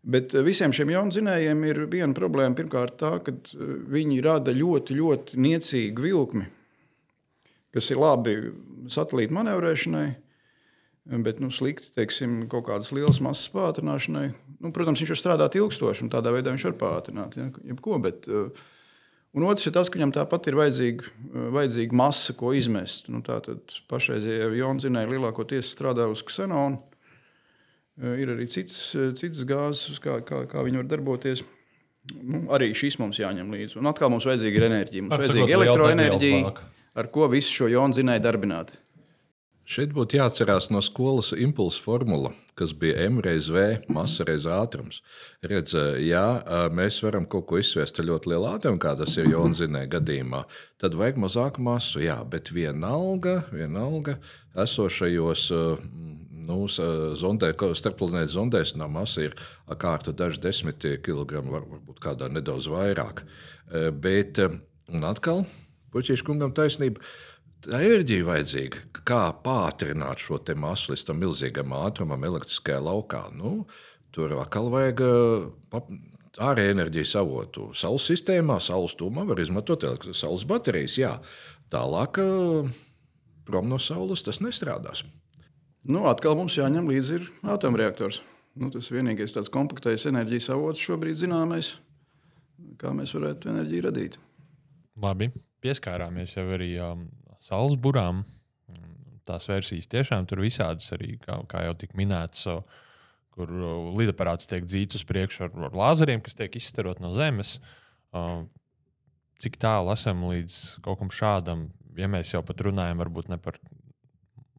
Bet uh, visiem šiem jaunzinējiem ir viena problēma. Pirmkārt, tā, ka uh, viņi rada ļoti, ļoti niecīgu vilkli, kas ir labi satelīta manevrēšanai. Bet nu, slikti, teiksim, kaut kādas lielas masas pātrināšanai. Nu, protams, viņš var strādāt ilgstoši, un tādā veidā viņš var pātrināt. Ja, jebko, bet, uh, un otrs ir tas, ka viņam tāpat ir vajadzīga, vajadzīga masa, ko izmest. Nu, Tātad pašreizējie jonzinēji lielākoties strādā uz ksenonu. Uh, Ir arī cits, uh, citas gāzes, kā, kā, kā viņi var darboties. Nu, arī šis mums jāņem līdzi. Un atkal mums vajadzīga ir enerģija. Mums Var vajadzīga elektroenerģija, ar ko visu šo jonzinēju darbināt. Šeit būtu jāatcerās no skolas impulsa formula, kas bija M reizes V, masa reizes ātrums. Redz, ja mēs varam kaut ko izsviest ar ļoti lielu ātrumu, kā tas ir Jonzinē gadījumā, tad vajag mazāku masu. Jā, bet vienalga, vienalga esošajos nu, zondē, starpplanētu zondēšanā masa ir kārta daži desmit kilogramu, var- varbūt kādā nedaudz vairāk. Bet, un atkal, puķīšu kungam taisnība. Tā enerģija vajadzīga, kā pātrināt šo masu līdz tam milzīgam ātrumam, elektriskajā laukā. Nu, tur atkal vajag ārēju enerģijas avotu. Saules sistēmā, saules tūmā var izmantot saules baterijas. Jā. Tālāk, prom no saules tas nestrādās. Nu, atkal mums jāņem līdzi atomreaktors. Nu, tas vienīgais tāds kompaktais enerģijas avots šobrīd zināmais, kā mēs varētu enerģiju radīt. Labi, pieskārāmies jau arī um, saules burām. Tās versijas tiešām tur visādas arī, kā, kā jau tika minēts, kur lidaparāts tiek dzīts uz priekšu ar, ar lāzeriem, kas tiek izstarot no zemes. Uh, cik tālu esam līdz kaut kam šādam, ja mēs jau pat runājam, varbūt ne par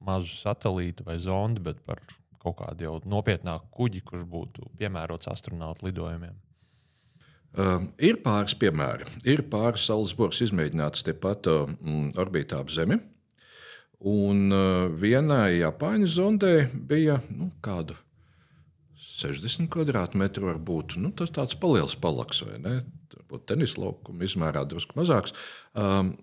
mazu satelītu vai zondi, bet par kaut kādu jau nopietnāku kuģi, kurš būtu piemērots astronautu lidojumiem. Uh, ir pāris piemēri. Ir pāris saules burbuļs izmēģināts tepat uh, orbītā ap Zemi. Un uh, vienai Japāņu zondē bija nu, kāda 60 km2, varbūt nu, tas tāds paliels palaks, vai ne? Varbūt tenis laukuma izmērā drusku mazāks, um,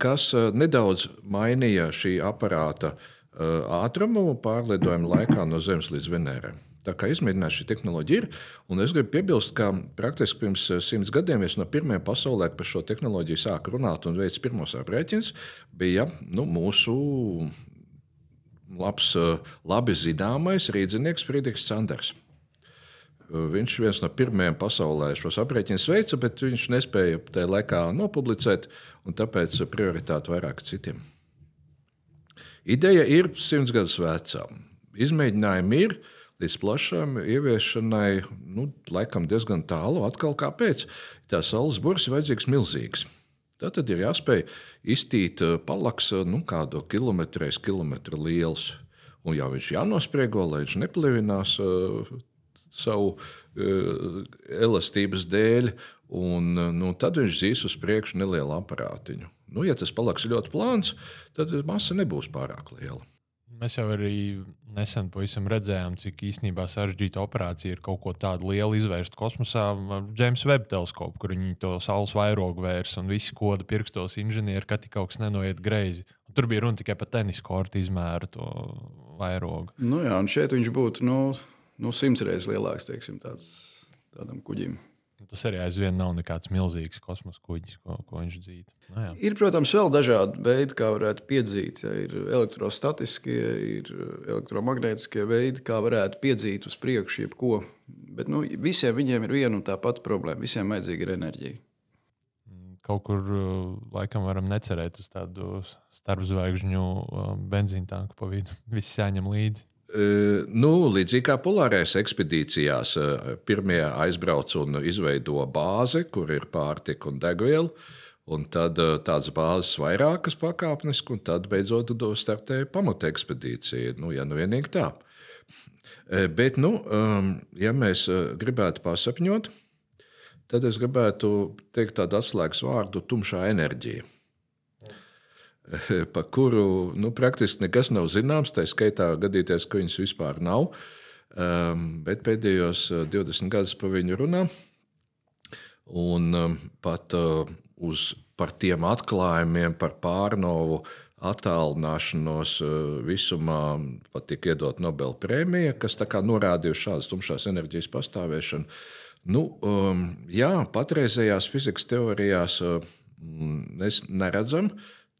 kas uh, nedaudz mainīja šī aparāta uh, ātrumu pārlidojuma laikā no Zemes līdz Venērai. Tā kā izmēģināt šī tehnoloģija ir, un es gribu piebilst, ka praktiski pirms eh, simts gadiem viens no pirmajiem pasaulē, kas par šo tehnoloģiju sāka runāt un veids pirmos aprēķinus, bija nu, mūsu labs, eh, labi zināmais rīznieks Friedrichs Sanders. Eh, Viņš viens no pirmajiem pasaulē šos aprēķinus veica, bet viņš nespēja tajā laikā nopublicēt, un tāpēc prioritāte vairāk citiem. Ideja ir simts gadus veca. Izmēģinājumi ir līdz plašām ieviešanai, nu, laikam diezgan tālu. Atkal kāpēc? Tā saules burbulis ir vajadzīgs milzīgs. Tā tad ir jāspēj iztīt eh, palaks eh, nu, kādu kilometru reiz kilometru liels. Un jau viņš jānospriego, lai viņš neplivinās uh, savu uh, elastības dēļ, un nu, tad viņš zīs uz priekšu nelielu aparātiņu. Nu, ja tas palaks ir ļoti plāns, tad masa nebūs pārāk liela. Mēs jau arī nesen redzējām, cik īstenībā sarežģīta operācija ir kaut ko tādu lielu izvērst kosmosā ar James Webb teleskopu, kur viņi to saules vairogu vērs un visi koda pirkstos inženieri, ka tik kaut kas nenoiet greizi. Un tur bija runa tikai par tenis kortu izmēru to vairogu. Nu, jā, un šeit viņš būtu nu, nu, simts reizes lielāks teiksim, tāds, tādam kuģim. Tas arī aizvien nav nekāds milzīgs kosmosa kuģis, ko, ko viņš dzīvo. Nu, jā. Ir, protams, vēl dažādi veidi, kā varētu piedzīt. Ja, ir elektrostatiskie, ir elektromagnētiskie veidi, kā varētu piedzīt uz priekšu jebko. Bet nu, visiem viņiem ir viena un tā pati problēma. Visiem vajadzīga ir enerģija. kaut kur uh, laikam varam necerēt uz tādu starpzvaigžņu uh, benzīna tanku pa vidu. Viss jāņem līdzi. Nu, līdzīgi kā polārajās ekspedīcijās, pirmie aizbrauc un izveido bāzi, kur ir pārtika un degviela. Un tad tādas bāzes vairākas pakāpeniski, un tad beidzot startēja pamata ekspedīcija. Nu, ja nu vienīgi tā. Bet, nu, ja mēs gribētu pasapņot, tad es gribētu teikt tādu atslēgas vārdu - tumšā enerģija. Par kuru nu, praktiski nekas nav zināms, tā skaitā gadīties, ka viņas vispār nav. Um, bet pēdējos 20 gadus par viņu runā. Un um, pat uh, uz par tiem atklājumiem, par pārnovu attālināšanos uh, visumā pat tika iedot Nobela prēmija, kas norādīja šādas tumšās enerģijas pastāvēšanu. Uh, Nu, um, jā, patreizējās fizikas teorijās uh, mēs neredzam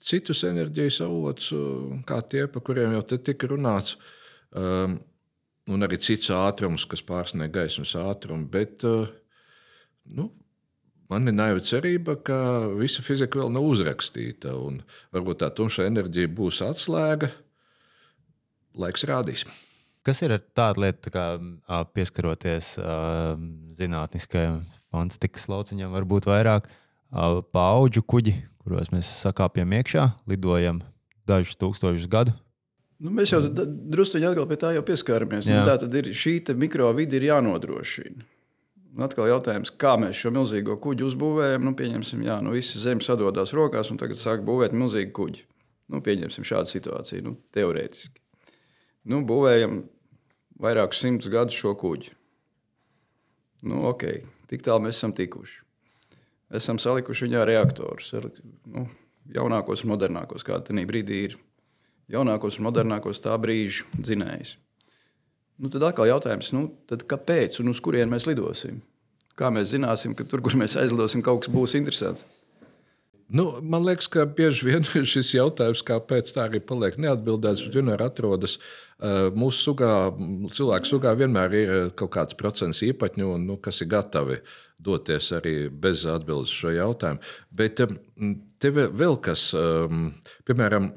citus enerģijas avotus, kā tie, par kuriem jau te tika runāts, um, un arī cits ātrums, kas pārsniedz gaismas ātrumu. Bet uh, nu, man ir naiva cerība, ka visa fizika vēl nav uzrakstīta, un varbūt tā tumša enerģija būs atslēga. Laiks rādīs. Kas ir tāda lieta, kā pieskaroties zinātniskajam fantastikas lauciņam, varbūt vairāk paudžu kuģi, kuros mēs sakāpjam iekšā, lidojam dažus tūkstošus gadu. Nu, mēs jau druskuļi atkal pie tā jau pieskārāmies. Nu, tā tad ir šī mikrovide ir jānodrošina. Un atkal jautājums, kā mēs šo milzīgo kuģi uzbūvējam. Nu, pieņemsim, jā, nu, visi zeme sadodas rokās un tagad sāk būvēt milzīgu kuģi. Nu, pieņemsim šādu situāciju, nu, teorētiski. Nu, būvējam vairākus simtus gadus šo kuģi. Nu, ok, tik tālu mēs esam tikuši. Esam salikuši viņā reaktorus, nu, jaunākos un modernākos, kāda tajā brīdī ir. Jaunākos un modernākos tā brīža dzinējs. Nu, tad atkal jautājums, nu, tad kāpēc un uz kurien mēs lidosim? Kā mēs zināsim, ka tur, kur mēs aizlidosim, kaut kas būs interesants? Nu, man liekas, ka bieži vien šis jautājums, kāpēc tā arī paliek neatbildēts, vienmēr atrodas uh, mūsu sugā. Cilvēku sugā vienmēr ir uh, kaut kāds procents īpaņu, nu, kas ir gatavi doties arī bez atbildes šo jautājumu. Bet um, tev vēl kas, piemēram,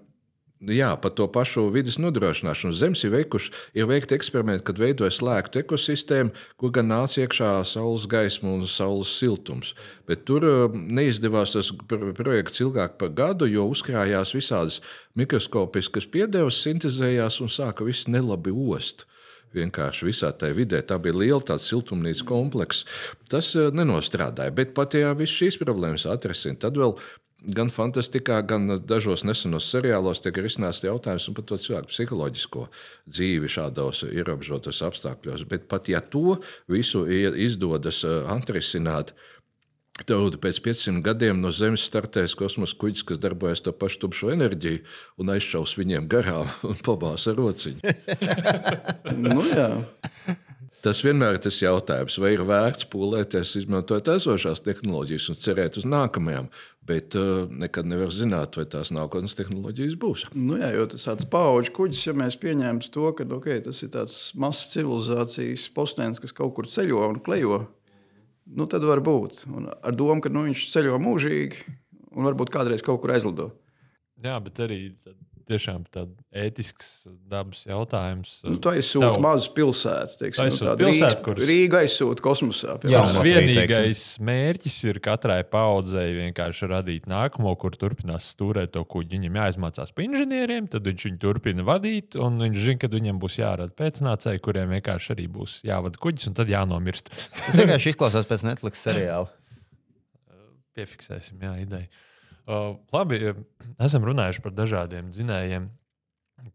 Jā, par to pašu vidas nodrošināšanu. Zemes ir veikuši, ir veikti eksperimenti, kad veidoja slēgtu ekosistēmu, kur gan nāca iekšā saules gaisma un saules siltums. Bet tur um, neizdevās tas projekts ilgāk par gadu, jo uzkrājās visādas mikroskopiskas piedevas, sintēzējās un sāka viss nelabi ost vienkārši visā tajā vidē. Tā bija liela tāda siltumnīca komplekss. Tas uh, nenostrādāja, bet pat ja visas šīs problēmas atrisināt, tad vēl gan fantastikā, gan dažos nesenos seriālos tiek risināts jautājums par to cilvēku psiholoģisko dzīvi šādos ierobežotos apstākļos. Bet pat ja to visu izdodas eh, atrisināt, Tad pēc 500 gadiem no Zemes startēs kosmosa kuģis, kas darbojas to pašu tumšo enerģiju un aizšaus viņiem garām un pabās ar rociņu. nu, jā. Tas vienmēr ir tas jautājums, vai ir vērts pūlēties, izmantojot esošās tehnoloģijas un cerēt uz nākamajām, bet uh, nekad nevar zināt, vai tās nākotnes tehnoloģijas būs. Nu jā, jo tas tāds paudžu kuģis, ja mēs pieņemam to, ka okay, tas ir tāds mazs civilizācijas postens, kas kaut kur ceļo un klejo, nu tad var būt. Un ar domu, ka nu, viņš ceļo mūžīgi un varbūt kādreiz kaut kur aizlido. Jā, bet arī tiešām tāds ētisks dabas jautājums. Nu, tā aizsūta Tev... mazu pilsētu. Teiksim, nu, nu, pilsētu Rīgas, kuras... Rīga aizsūta kosmosā. Jā, vienīgais teiksim. mērķis ir katrai paudzei vienkārši radīt nākamo, kur turpinās stūrēt to kuģi. Viņam jāizmācās par inženieriem, tad viņš viņu turpina vadīt, un viņš zina, ka viņam būs jārada pēcnācēji, kuriem vienkārši arī būs jāvada kuģis, un tad jānomirst. Tas vienkārši izklausās pēc Netflix seriāla. Piefiksēsim, jā, ideja. Uh, labi, esam runājuši par dažādiem dzinējiem,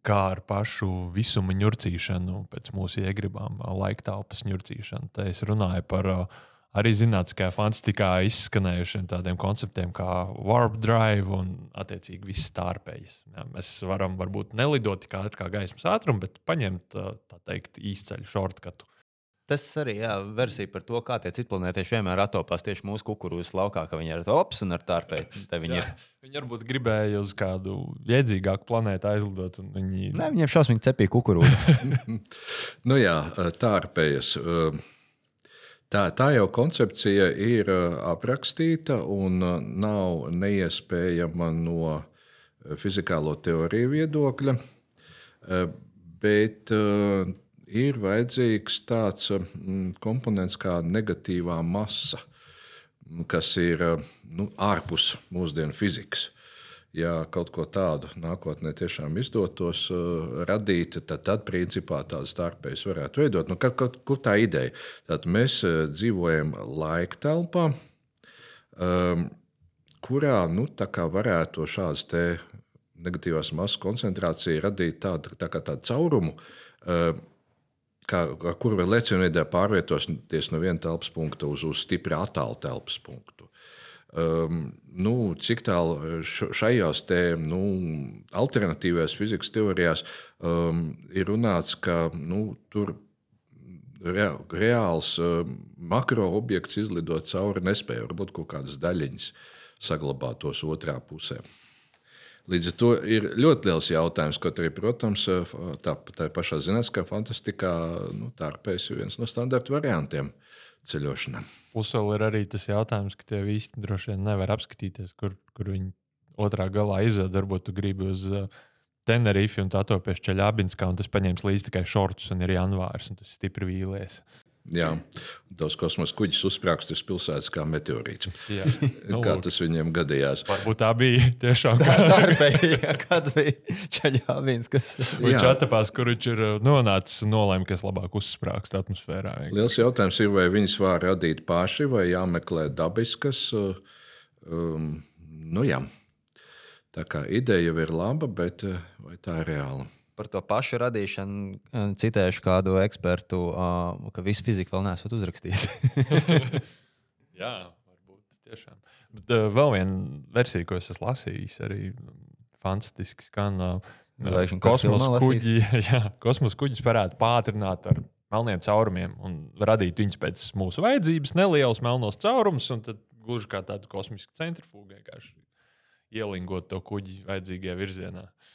kā ar pašu visuma ņurcīšanu, pēc mūsu iegribām, laika telpas ņurcīšanu. Te es runāju par uh, arī zinātniskajā fantastikā izskanējušiem tādiem konceptiem kā warp drive un, attiecīgi, viss stārpējas. Ja, mēs varam varbūt nelidot kā gaismas ātrums, bet paņemt teikt īsceļu shortcutu. Tas arī ir versija par to, kā tie citplanētieši vienmēr atopās tieši mūsu kukurūzas laukā, ka viņi ir ar tops un ar tārpēju. Viņi, ir... viņi varbūt gribēja uz kādu jēdzīgāku planētu aizlidot. Viņi... Nē, viņiem šausmīgi cepīja kukurūzu. nu jā, tārpējas. Tā, tā jau koncepcija ir aprakstīta un nav neiespējama no fizikālo teoriju viedokļa. Bet ir vajadzīgs tāds komponents kā negatīvā masa, kas ir nu, ārpus mūsdienu fizikas ja kaut ko tādu nākotnē tiešām izdotos uh, radīt, tad, tad principā tādas starpējas varētu veidot. Nu, kaut, kaut, kur tā ideja? Tad mēs uh, dzīvojam laika telpā, um, kurā nu, varētu šādas negatīvās masas koncentrācija radīt tādu, tā tādu caurumu. Uh, kā, ar kuru vēl lecienveidā pārvietoties no viena telpas punkta uz, uz stipri attālu telpas punktu. Um, nu, cik tālu šajās te, nu, alternatīvajās fizikas teorijās um, ir runāts, ka nu, tur re, reāls um, makroobjekts izlidot cauri nespēja, varbūt kaut kādas daļiņas saglabātos otrā pusē. Līdz ar to ir ļoti liels jautājums, kaut arī, protams, tā, tā pašā zinātniskā fantastikā nu, tā ir viens no standarta variantiem ceļošanai. Plus vēl ir arī tas jautājums, ka tie visi droši vien nevar apskatīties, kur, kur viņi otrā galā izved. Varbūt tu gribi uz uh, Tenerife un tā to pie Čeļabinska, un tas paņems līdzi tikai šortus un ir janvārs, un tas stipri vīlies. Jā, tos kosmosa kuģis uzsprāgst uz pilsētas kā meteorīts. Jā, nu, kā tas viņiem gadījās. Varbūt tā bija tiešām tā. Kāds bija Čaļāvins, kas viņš atapās, kur viņš ir uh, nonācis nolēma, kas labāk uzsprāgst atmosfērā. Vienkārši. Liels jautājums ir, vai viņas var radīt paši vai jāmeklē dabiskas. Uh, um, nu jā. Tā kā ideja jau ir laba, bet uh, vai tā ir reāla? Par to pašu radīšanu eh, citēšu kādu ekspertu, uh, ka visu fiziku vēl neesat uzrakstījis. Jā, varbūt tiešām. Bet uh, vēl viena versija, ko es esmu lasījis, arī fantastiski skan. Uh, kosmosa kuģi, kosmos kuģis varētu pātrināt ar melniem caurumiem un radīt viņus pēc mūsu vajadzības, nelielus melnos caurumus, un tad gluži kā tādu kosmisku centrifugu vienkārši ielingot to kuģi vajadzīgajā virzienā. Uh,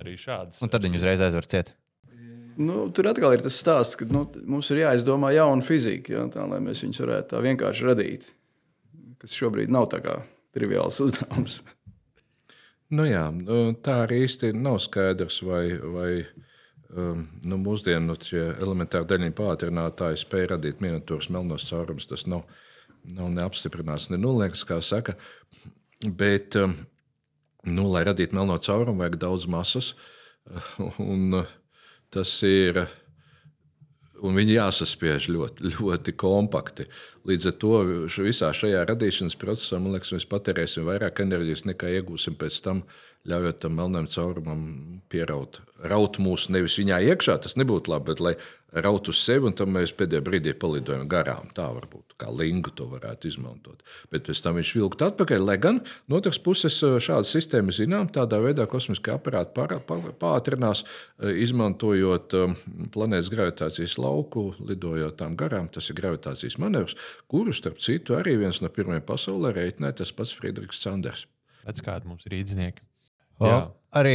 arī šādas. Un tad viņi uzreiz aizver ciet. Nu, tur atkal ir tas stāsts, ka nu, mums ir jāizdomā jauna fizika, ja, tā, lai mēs viņus varētu tā vienkārši radīt. Kas šobrīd nav tā kā triviāls uzdevums. Nu jā, nu, tā arī īsti nav skaidrs, vai, vai um, nu, mūsdienu elementāri daļiņu pātrinātāji spēja radīt miniatūras melnos caurumus. Tas nav, nav neapstiprināts, ne nulēks, kā saka. Bet um, nu, lai radītu melno caurumu, vajag daudz masas. Un tas ir. Un viņi jāsaspiež ļoti, ļoti kompakti. Līdz ar to visā šajā radīšanas procesā, man liekas, mēs patērēsim vairāk enerģijas nekā iegūsim pēc tam, ļaujot tam melnam caurumam pieraut. Raut mūsu nevis viņā iekšā, tas nebūtu labi, bet lai raut uz sevi, un tam mēs pēdējā brīdī palidojam garām. Tā varbūt kā lingu to varētu izmantot. Bet pēc tam viņš vilkt atpakaļ. Lai gan no otras puses šāda sistēma zinām, tādā veidā kosmiskie aparāti pātrinās, izmantojot planētas gravitācijas lauku, lidojot tām garām. Tas ir gravitācijas manevrs, kuru starp citu arī viens no pirmajiem pasaulē reiķināja tas pats Friedrichs Sanders. Kāda mums ir īdznieki? Jā. Arī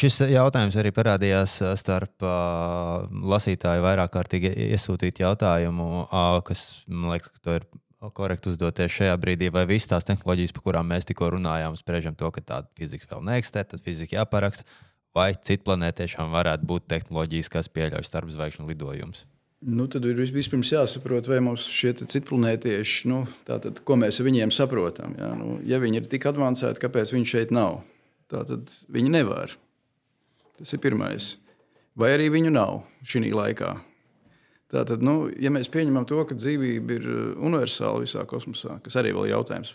šis jautājums arī parādījās starp uh, lasītāju vairāk kārtīgi iesūtītu jautājumu, uh, kas man liekas, ka to ir korekti uzdoties šajā brīdī, vai visas tās tehnoloģijas, par kurām mēs tikko runājām, spriežam to, ka tāda fizika vēl neeksistē, tad fizika jāparaksta, vai citplanētā tiešām varētu būt tehnoloģijas, kas pieļauj starpzvaigžņu lidojumus. Nu, tad ir vispirms jāsaprot, vai mums šie citplanētieši, nu, tātad, ko mēs ar viņiem saprotam. Ja? Nu, ja viņi ir tik avansēti, kāpēc viņi šeit nav? Tātad viņi nevar. Tas ir pirmais. Vai arī viņu nav šī laikā. Tātad, nu, ja mēs pieņemam to, ka dzīvība ir uh, universāla visā kosmosā, kas arī ir jautājums,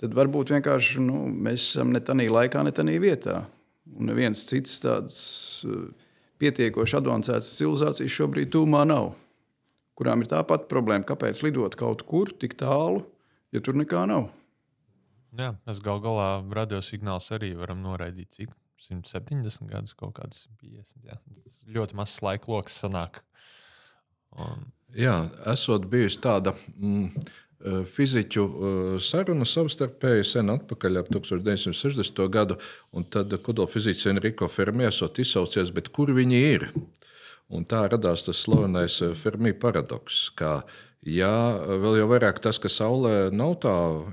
tad varbūt vienkārši nu, mēs esam ne tādā laikā, ne tādā vietā. Un neviens cits tāds uh, pietiekoši avansēts civilizācijas šobrīd tūmā nav. Kurām ir tā pati problēma, kāpēc lidot kaut kur tik tālu, ja tur nekā nav. Jā, mēs gal galā radiosignālus arī varam noraidīt. Cik 170 gadus, kaut kādas 50. Jā. Ļoti mazs laika lokus sanāk. Un... Jā, esot bijusi tāda mm, eh, fiziķu uh, saruna savstarpēji sen atpakaļ ap 1960. gadu, un tad kodolfiziķis Enrico Fermi esot izsaucies, bet kur viņi ir? Un tā radās tas slavenais Fermi paradoks. Jā, vēl jau vairāk tas, ka Saulē nav tā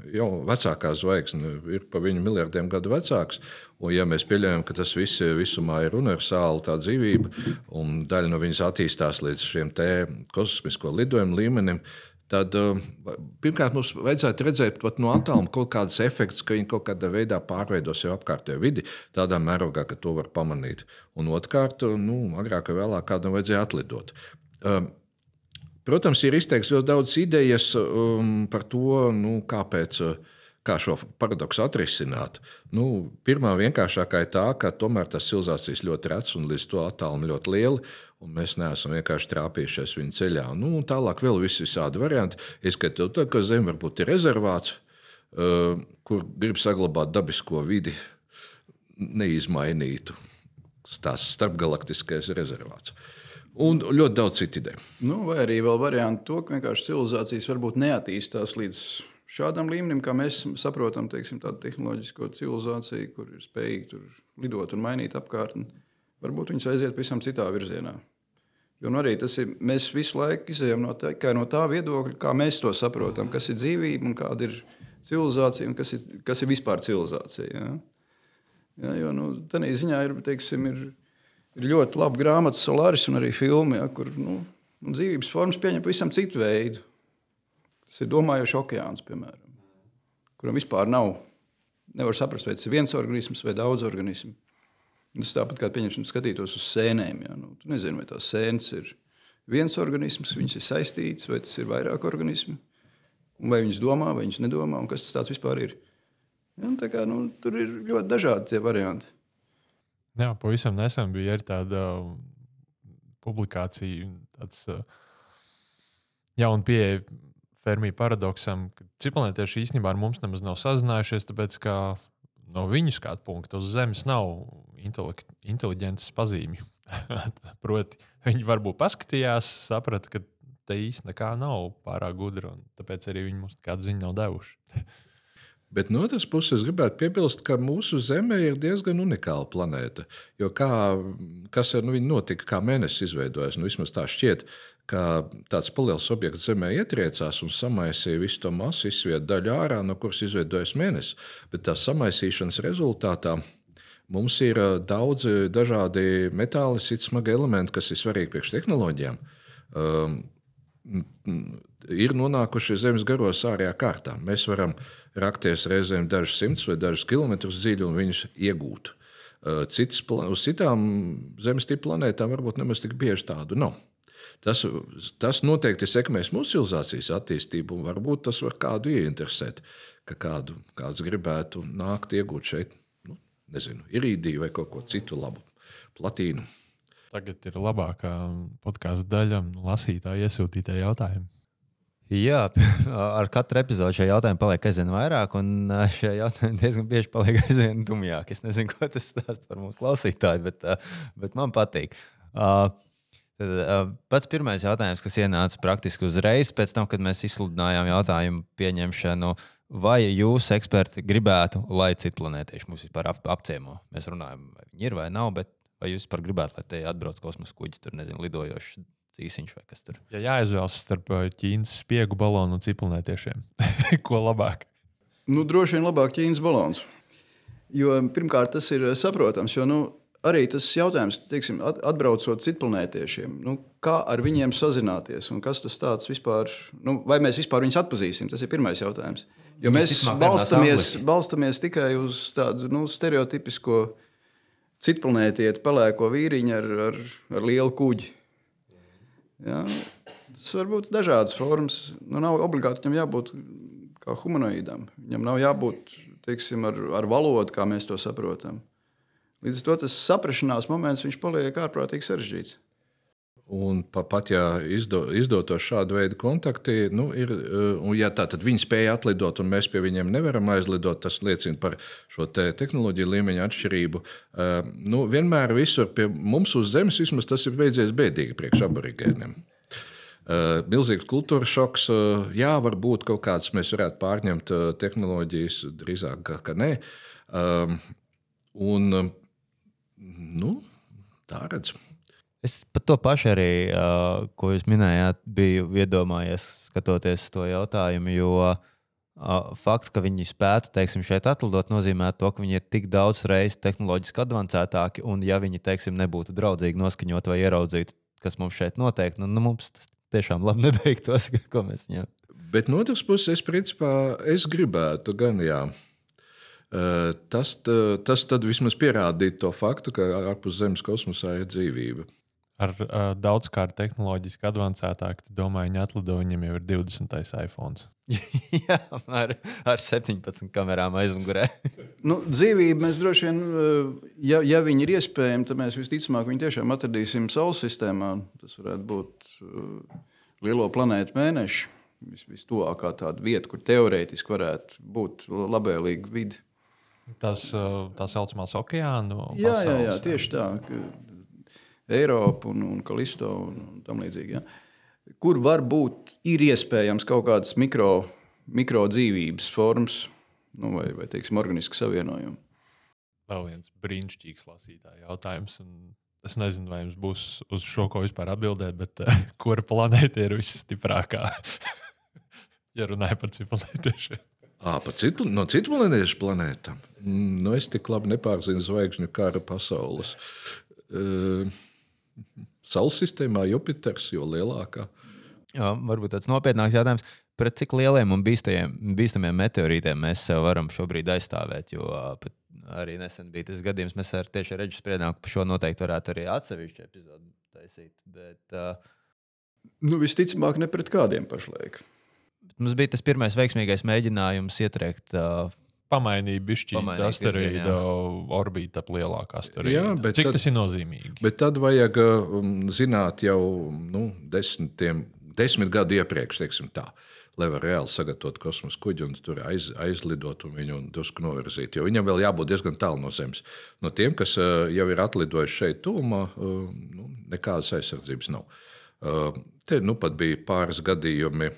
jau vecākā zvaigzne, ir pa viņu miljardiem gadu vecāks. Un, ja mēs pieļaujam, ka tas viss visumā ir universāli, tā dzīvība, un daļa no viņas attīstās līdz šiem kosmisko lidojumu līmenim, tad pirmkārt mums vajadzētu redzēt no attāluma kaut kādus efektus, ka viņi kaut kādā veidā pārveido sev apkārtējo vidi, tādā mērogā, ka to var pamanīt. Un otrkārt, nu, agrāk vai vēlāk kādam vajadzēja atlidot. Protams, ir izteikts ļoti daudz idejas um, par to, nu, kāpēc. Uh, kā šo paradoksu atrisināt? Nu, pirmā vienkāršākā ir tā, ka tomēr tas civilizācijas ļoti rets un līdz to attālumu ļoti lieli. Un mēs neesam vienkārši trāpījušies viņa ceļā. Nu, tālāk vēl vis visādi varianti. Ieskatot to, ka Zeme varbūt ir rezervāts, uh, kur grib saglabāt dabisko vidi, neizmainītu. Tas starpgalaktiskais rezervāts. Uh, Un ļoti daudz citu ideju. Nu, vai arī vēl varianti to, ka vienkārši civilizācijas varbūt neattīstās līdz šādam līmenim, kā mēs saprotam, teiksim, tādu tehnoloģisko civilizāciju, kur ir spējīgi lidot un mainīt apkārtni. Varbūt viņas aiziet pavisam citā virzienā. Jo nu, arī tas ir. Mēs visu laiku izējām no tā, no tā viedokļa, kā mēs to saprotam, kas ir dzīvība un kāda ir civilizācija un kas ir, kas ir vispār civilizācija. Ja? Ja, jo nu, tādā ziņā ir, teiksim, ir ir ļoti laba grāmata, Solaris un arī filma, ja, kur nu, dzīvības formas pieņem pavisam citu veidu. Tas ir domājošs okeāns, piemēram, kuram vispār nav. Nevar saprast, vai tas ir viens organisms vai daudz organismu. Tas tāpat kā pieņemsim, skatītos uz sēnēm. Ja. Nu, tu nezini, vai tās sēnes ir viens organisms, viņas ir saistītas, vai tas ir vairāk organismu. Vai viņas domā, vai viņas nedomā, un kas tas vispār ir. Ja, kā, nu, tur ir ļoti dažādi tie varianti. Jā, pavisam nesen bija arī tāda publikācija, tāds uh, jauna pieeja Fermija paradoksam, ka cipelnietieši īstenībā ar mums nemaz nav sazinājušies, tāpēc ka no viņu skatu punkta uz Zemes nav inteliģences pazīmju. Proti, viņi varbūt paskatījās, saprata, ka te īstenībā nekā nav pārāk gudra, un tāpēc arī viņi mums nekādu ziņu nav devuši. Bet no otras puses, gribētu piebilst, ka mūsu Zeme ir diezgan unikāla planēta. Jo kā, kas ar nu, viņu notika, kā mēnesis izveidojās, nu, vismaz tā šķiet, ka tāds liels objekts Zemē ietriecās un samaisīja visu to masu, izsviet daļu ārā, no kuras izveidojas mēnesis. Bet tā samaisīšanas rezultātā mums ir daudzi dažādi metāli, citi smagi elementi, kas ir svarīgi priekš tehnoloģijām. Um, ir nonākuši Zemes garos ārējā kārtā. Mēs varam rakties reizēm dažus simtus vai dažus kilometrus dziļi un viņus iegūt. Citas, uz citām Zemes tipu planētām varbūt nemaz tik bieži tādu nav. Tas, tas noteikti sekmēs mūsu civilizācijas attīstību, un varbūt tas var kādu ieinteresēt, ka kādu, kāds gribētu nākt iegūt šeit, nu, nezinu, irīdiju vai kaut ko citu labu, platīnu. Tagad ir labākā podkāstu daļa, lasītāja iesūtītie jautājumi. Jā, ar katru epizodi šie jautājumi paliek aizvien vairāk, un šie jautājumi diezgan bieži paliek aizvien dumjāki. Es nezinu, ko tas stāsta par mūsu klausītāju, bet, bet man patīk. Pats pirmais jautājums, kas ienāca praktiski uzreiz pēc tam, kad mēs izsludinājām jautājumu pieņemšanu, vai jūs, eksperti, gribētu, lai citu planētieši mūs vispār ap, apciemo? Mēs runājam, vai viņi ir vai nav, bet vai jūs vispār gribētu, lai te atbrauc kosmosa kuģis, tur nezinu, lidojošs īsiņš vai kas tur. Ja jāizvēlas starp Ķīnas spiegu balonu un cipelnētiešiem, ko labāk? Nu, droši vien labāk Ķīnas balons. Jo, pirmkārt, tas ir saprotams, jo nu, arī tas jautājums, teiksim, atbraucot citplanētiešiem, nu, kā ar viņiem sazināties un kas tas tāds vispār, nu, vai mēs vispār viņus atpazīsim, tas ir pirmais jautājums. Jo mēs balstamies, balstamies tikai uz tādu nu, stereotipisko citplanētieti, pelēko vīriņu ar, ar, ar lielu kuģi. Ja? Tas var būt dažādas formas. Nu, nav obligāti viņam jābūt kā humanoidam. Viņam nav jābūt teiksim, ar, ar valodu, kā mēs to saprotam. Līdz ar to tas saprašanās moments paliek ārprātīgi sarežģīts. Un pat ja izdo, izdotos šādu veidu kontakti, nu, ir, eh, un ja tā tad viņi spēja atlidot, un mēs pie viņiem nevaram aizlidot, tas liecina par šo te tehnoloģiju līmeņa atšķirību. Eh, nu, vienmēr visur pie mums uz Zemes vismaz tas ir beidzies bēdīgi priekš aborigēniem. Uh, milzīgs kultūras šoks. Jā, varbūt kaut kāds mēs varētu pārņemt tehnoloģijas, drīzāk, ka nē. Un, nu, tā redzam. Es par to pašu arī, uh, ko jūs minējāt, biju iedomājies, skatoties to jautājumu. Jo uh, fakts, ka viņi spētu teiksim, šeit atlidot, nozīmē to, ka viņi ir tik daudz reizes tehnoloģiski avansētāki. Un, ja viņi teiksim, nebūtu draudzīgi noskaņot vai ieraudzītu, kas mums šeit notiek, nu, nu mums tas tiešām labi nebeigtos, ko mēs ņemam. Bet no otras puses, es, principā, es gribētu gan, jā. Tas, tas tad vismaz pierādītu to faktu, ka ārpus Zemes kosmosā ir dzīvība ar uh, daudzkārt tehnoloģiski avansētāk, tad domāju, viņi atlido, viņam jau ir 20. iPhone. Jā, ar, ar 17 kamerām aizmugurē. nu, dzīvība mēs droši vien, ja, ja viņi ir iespējami, tad mēs visticamāk viņu tiešām atradīsim Saules sistēmā. Tas varētu būt uh, lielo planētu mēneši. Vis, vistuvākā tāda vieta, kur teorētiski varētu būt labvēlīga vide. Tas tā saucamās okeāna. Jā, jā, jā, tieši tā. Eiropu un, un Kalisto un, un tam līdzīgi. Ja? Kur var būt iespējams kaut kādas mikro, mikro dzīvības formas nu, vai, vai teiksim, organisku savienojumu? Vēl viens brīnišķīgs lasītāja jautājums. Es nezinu, vai jums būs uz šo ko vispār atbildēt, bet uh, kura planēta ir visstiprākā? ja runājam par ciprātiešiem. À, citu, no citu planētas planētām. Mm, nu, es tik labi nepārzinu zvaigžņu kara pasaules. Uh, Saules sistēmā Jupiters jo lielākā. Jā, varbūt tāds nopietnāks jautājums. Pret cik lieliem un bīstamiem meteorītiem mēs sev varam šobrīd aizstāvēt? Jo arī nesen bija tas gadījums, mēs ar tieši Reģu spriedām, ka par šo noteikti varētu arī atsevišķu epizodu taisīt. Bet, uh, nu, visticamāk, ne pret kādiem pašlaik. Mums bija tas pirmais veiksmīgais mēģinājums ietriekt uh, pamainīja bišķīt asteroīda orbīta ap lielākā asteroīda. Cik tad, tas ir nozīmīgi? Bet tad vajag um, zināt jau nu, desmitiem, desmit gadu iepriekš, teiksim tā. Lai varētu reāli sagatavot kosmosa kuģi un tur aiz, aizlidot un viņu drusku novirzīt. Jo viņam vēl jābūt diezgan tālu no Zemes. No tiem, kas uh, jau ir atlidojuši šeit, tūmā, uh, nu, nekādas aizsardzības nav. Uh, te nu pat bija pāris gadījumi.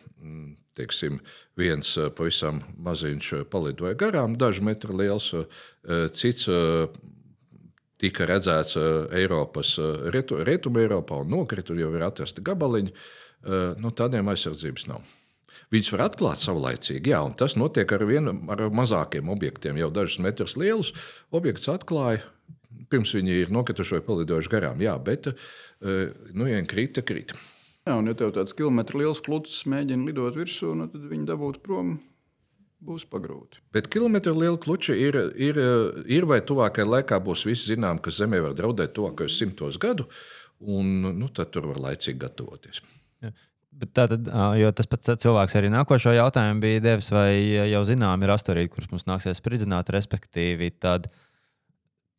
Teiksim, viens eh, pavisam maziņš eh, palidoja garām, dažu metru liels, eh, cits tika redzēts Eiropas, Rietumē, Eiropā un nokrita, jau ir atrasti gabaliņi. No tādiem aizsardzības nav. Viņus var atklāt saulaicīgi, jā, un tas notiek ar, vienu, ar mazākiem objektiem. Jau dažus metrus lielus objektus atklāja, pirms viņi ir nokrituši vai palidojuši garām. Jā, bet, nu, ja krita, krita. Jā, un ja tev tāds kilometru liels klucis mēģina lidot virsū, nu, tad viņi dabūtu prom. Būs pagrūti. Bet kilometru liela kluča ir, ir, ir vai tuvākajā laikā būs visi zinām, ka Zemē var draudēt tuvākajos simtos gadu, un nu, tad tur var laicīgi gatavoties. Ja. Bet tā tad, jo tas pats cilvēks arī nākošo jautājumu bija devis, vai jau zinām, ir asteroīdi, kurus mums nāksies spridzināt, respektīvi, tad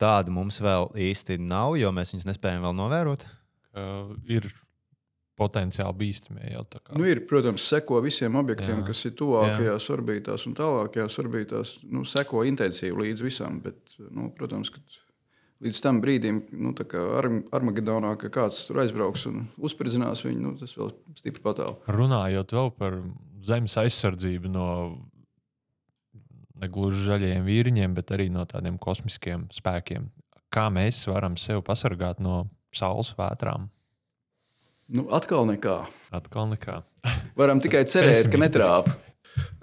tādu mums vēl īsti nav, jo mēs viņus nespējam vēl novērot. Uh, ir potenciāli bīstamie. Jau, nu, ir, protams, seko visiem objektiem, jā. kas ir tuvākajās jā. orbītās un tālākajās orbītās. Nu, seko intensīvi līdz visam, bet, nu, protams, ka līdz tam brīdim, nu, ar, Armagedonā, ka kāds tur aizbrauks un uzspridzinās viņu, nu, tas vēl stipri patālu. Runājot vēl par zemes aizsardzību no negluži zaļajiem vīriņiem, bet arī no tādiem kosmiskiem spēkiem. Kā mēs varam sevi pasargāt no saules vētrām? Nu, atkal nekā. Atkal nekā. Varam tikai cerēt, ka netrāpa.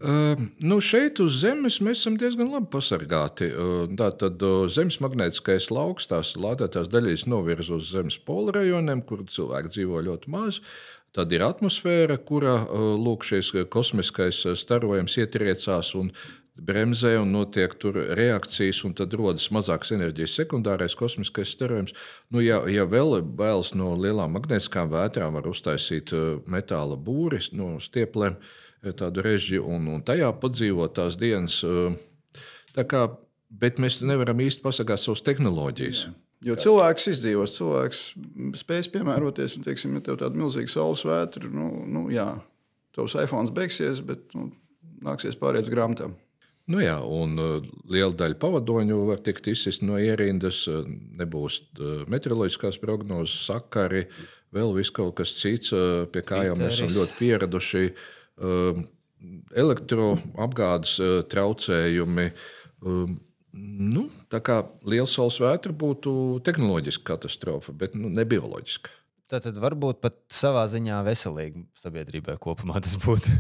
Uh, nu šeit uz Zemes mēs esam diezgan labi pasargāti. Uh, Tātad uh, Zemes magnētiskais lauks, tās lādētās daļas novirz uz Zemes pola rajoniem, kur cilvēki dzīvo ļoti maz. Tad ir atmosfēra, kurā lūk, šis kosmiskais starojums ietriecās un bremzē un notiek tur reakcijas, un tad rodas mazāks enerģijas sekundārais kosmiskais starojums. Nu, ja, ja vēl bailes no lielām magnētiskām vētrām, var uztaisīt uh, metāla būris no stieplēm, uh, tādu režiju, un, un tajā padzīvot tās dienas. Uh, tā kā, bet mēs nevaram īsti pasakāt savas tehnoloģijas. Jā. Jo cilvēks izdzīvos, cilvēks spēs piemēroties, un, teiksim, ja tev tāda milzīga saules vētra, nu, nu jā, tavs iPhone beigsies, bet nu, nāksies pāriet uz grāmatām. Nu jā, un uh, liela daļa pavadoņu var tikt izsist no ierindas, uh, nebūs uh, meteoroloģiskās prognozes, sakari, vēl kaut kas cits, pie kā jau mēs esam ļoti pieraduši. Um, elektroapgādes traucējumi. Um, Nu, tā kā liela saules vētra būtu tehnoloģiska katastrofa, bet nu, ne bioloģiska. Tad varbūt pat savā ziņā veselīgi sabiedrībai kopumā tas būtu.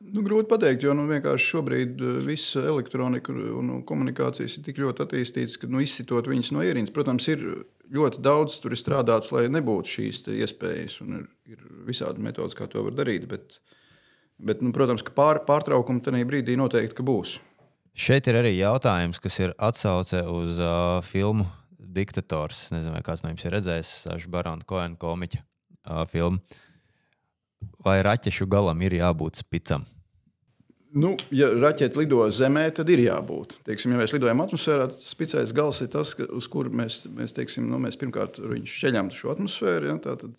Nu, grūti pateikt, jo nu, vienkārši šobrīd uh, viss elektronika un komunikācijas ir tik ļoti attīstītas, ka nu, izsitot viņas no ierīces, protams, ir ļoti daudz tur ir strādāts, lai nebūtu šīs iespējas. Ir, ir visādi metodas, kā to var darīt. Bet, bet nu, protams, ka pār, pārtraukumi tajā brīdī noteikti būs. Šeit ir arī jautājums, kas ir atsauce uz uh, filmu Diktators. Nezinu, vai kāds no jums ir redzējis Saša Barona Koena komiķa uh, filmu. Vai raķešu galam ir jābūt spicam? Nu, ja raķeite lido zemē, tad ir jābūt. Teiksim, ja mēs lidojam atmosfērā, tad spicais gals ir tas, ka, uz kuru mēs, mēs, teiksim, nu, mēs pirmkārt šķeļam šo atmosfēru. Ja, tātad,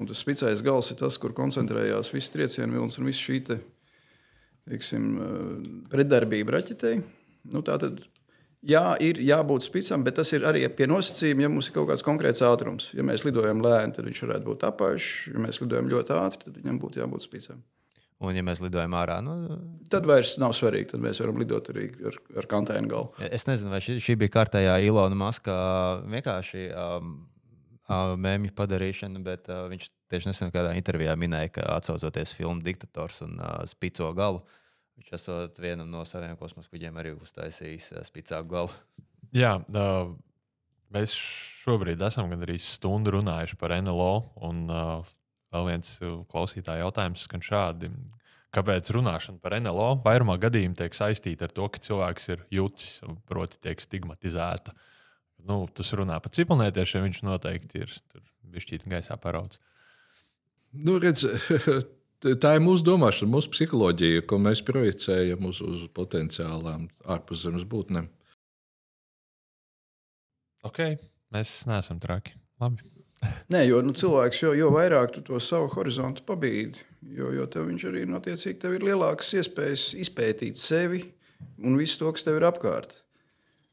un tas spicais gals ir tas, kur koncentrējās viss triecienu vilnis un viss šī te, teiksim, pretdarbība raķetei. Nu, tātad, jā, ir jābūt spicam, bet tas ir arī pie nosacījuma, ja mums ir kaut kāds konkrēts ātrums. Ja mēs lidojam lēni, tad viņš varētu būt apaļš. Ja mēs lidojam ļoti ātri, tad viņam būtu jābūt spicam. Un, ja mēs lidojam ārā, nu, tad vairs nav svarīgi. Tad mēs varam lidot arī ar, ar kantēnu galvu. Es nezinu, vai šī, šī bija kārtējā Ilona Maska vienkārši um, mēmju padarīšana, bet uh, viņš tieši nesen kādā intervijā minēja, ka atsaucoties filmu Diktators un uh, Spico galu, viņš esot vienam no saviem kosmosa kuģiem arī uztaisījis uh, spicāku galu. Jā, uh, mēs šobrīd esam gandrīz stundu runājuši par NLO. Un, uh, Vēl viens klausītāja jautājums skan šādi. Kāpēc runāšana par NLO vairumā gadījumā tiek saistīta ar to, ka cilvēks ir jucis, proti, tiek stigmatizēta? Nu, tas runā par ciprunētiešiem, viņš noteikti ir bijis gaisā paraudzis. Nu, redz, tā ir mūsu domāšana, mūsu psiholoģija, ko mēs projicējam uz, uz potenciālām ārpuszemes būtnēm. Ok, mēs neesam traki. Labi. Nē, jo nu, cilvēks jo, jo vairāk to savu horizontu pabīdi, jo, jo tev viņš arī notiecīgi tev ir lielākas iespējas izpētīt sevi un visu to, kas tev ir apkārt.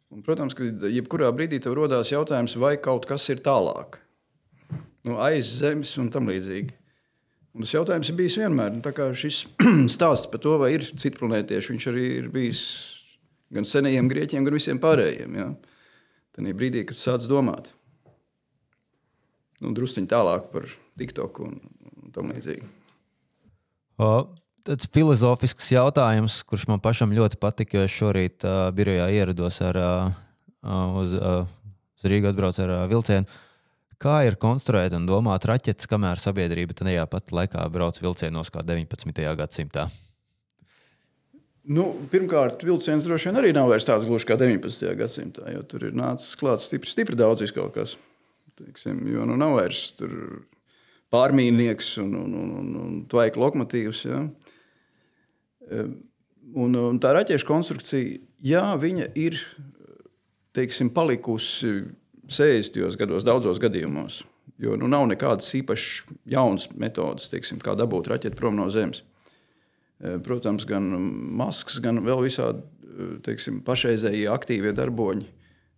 Un, protams, ka jebkurā brīdī tev rodās jautājums, vai kaut kas ir tālāk, nu, aiz zemes un tam līdzīgi. Un tas jautājums ir bijis vienmēr. Nu, šis stāsts par to, vai ir citplanētieši, viņš arī ir bijis gan senajiem grieķiem, gan visiem pārējiem. Ja? Tad brīdī, kad sāc domāt nu, drusciņi tālāk par TikTok un, un tam līdzīgi. Tāds filozofisks jautājums, kurš man pašam ļoti patika, jo es šorīt uh, birojā ierados ar, uh, uz, uh, uz Rīgas atbraucu ar uh, vilcienu. Kā ir konstruēt un domāt raķetes, kamēr sabiedrība tajā pat laikā brauc vilcienos kā 19. gadsimtā? Nu, pirmkārt, vilciens droši vien arī nav vairs tāds gluži kā 19. gadsimtā, jo tur ir nācis klāts stipri, stipri daudz kaut kas. Teiksim, jo nu nav vairs pārmīnieks un, un, un, un, un tvaika lokomotīvs. Ja? Un, un tā raķešu konstrukcija, jā, viņa ir teiksim, palikusi 60. gados, daudzos gadījumos. Jo nu, nav nekādas īpašas jaunas metodes, teiksim, kā dabūt raķeti prom no Zemes. Protams, gan maskas, gan vēl visādi teiksim, pašreizējie aktīvie darboņi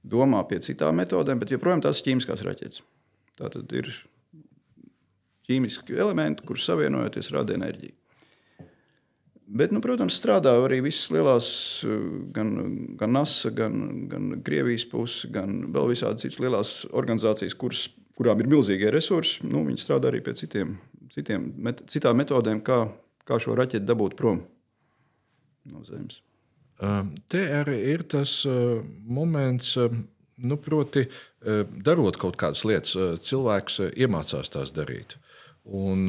domā pie citām metodēm, bet joprojām tās ir ķīmiskās raķetes. Tā tad ir ķīmiski elementi, kurus savienojoties rada enerģiju. Bet, nu, protams, strādā arī visas lielās, gan, gan NASA, gan, gan Krievijas puses, gan vēl visādas citas lielās organizācijas, kuras, kurām ir milzīgie resursi. Nu, viņi strādā arī pie citiem, citiem, met, citām metodēm, kā, kā šo raķeti dabūt prom no Zemes. Ehm, te arī ir tas eh, moments, eh, nu, proti, eh, darot kaut kādas lietas, cilvēks iemācās tās darīt. Un,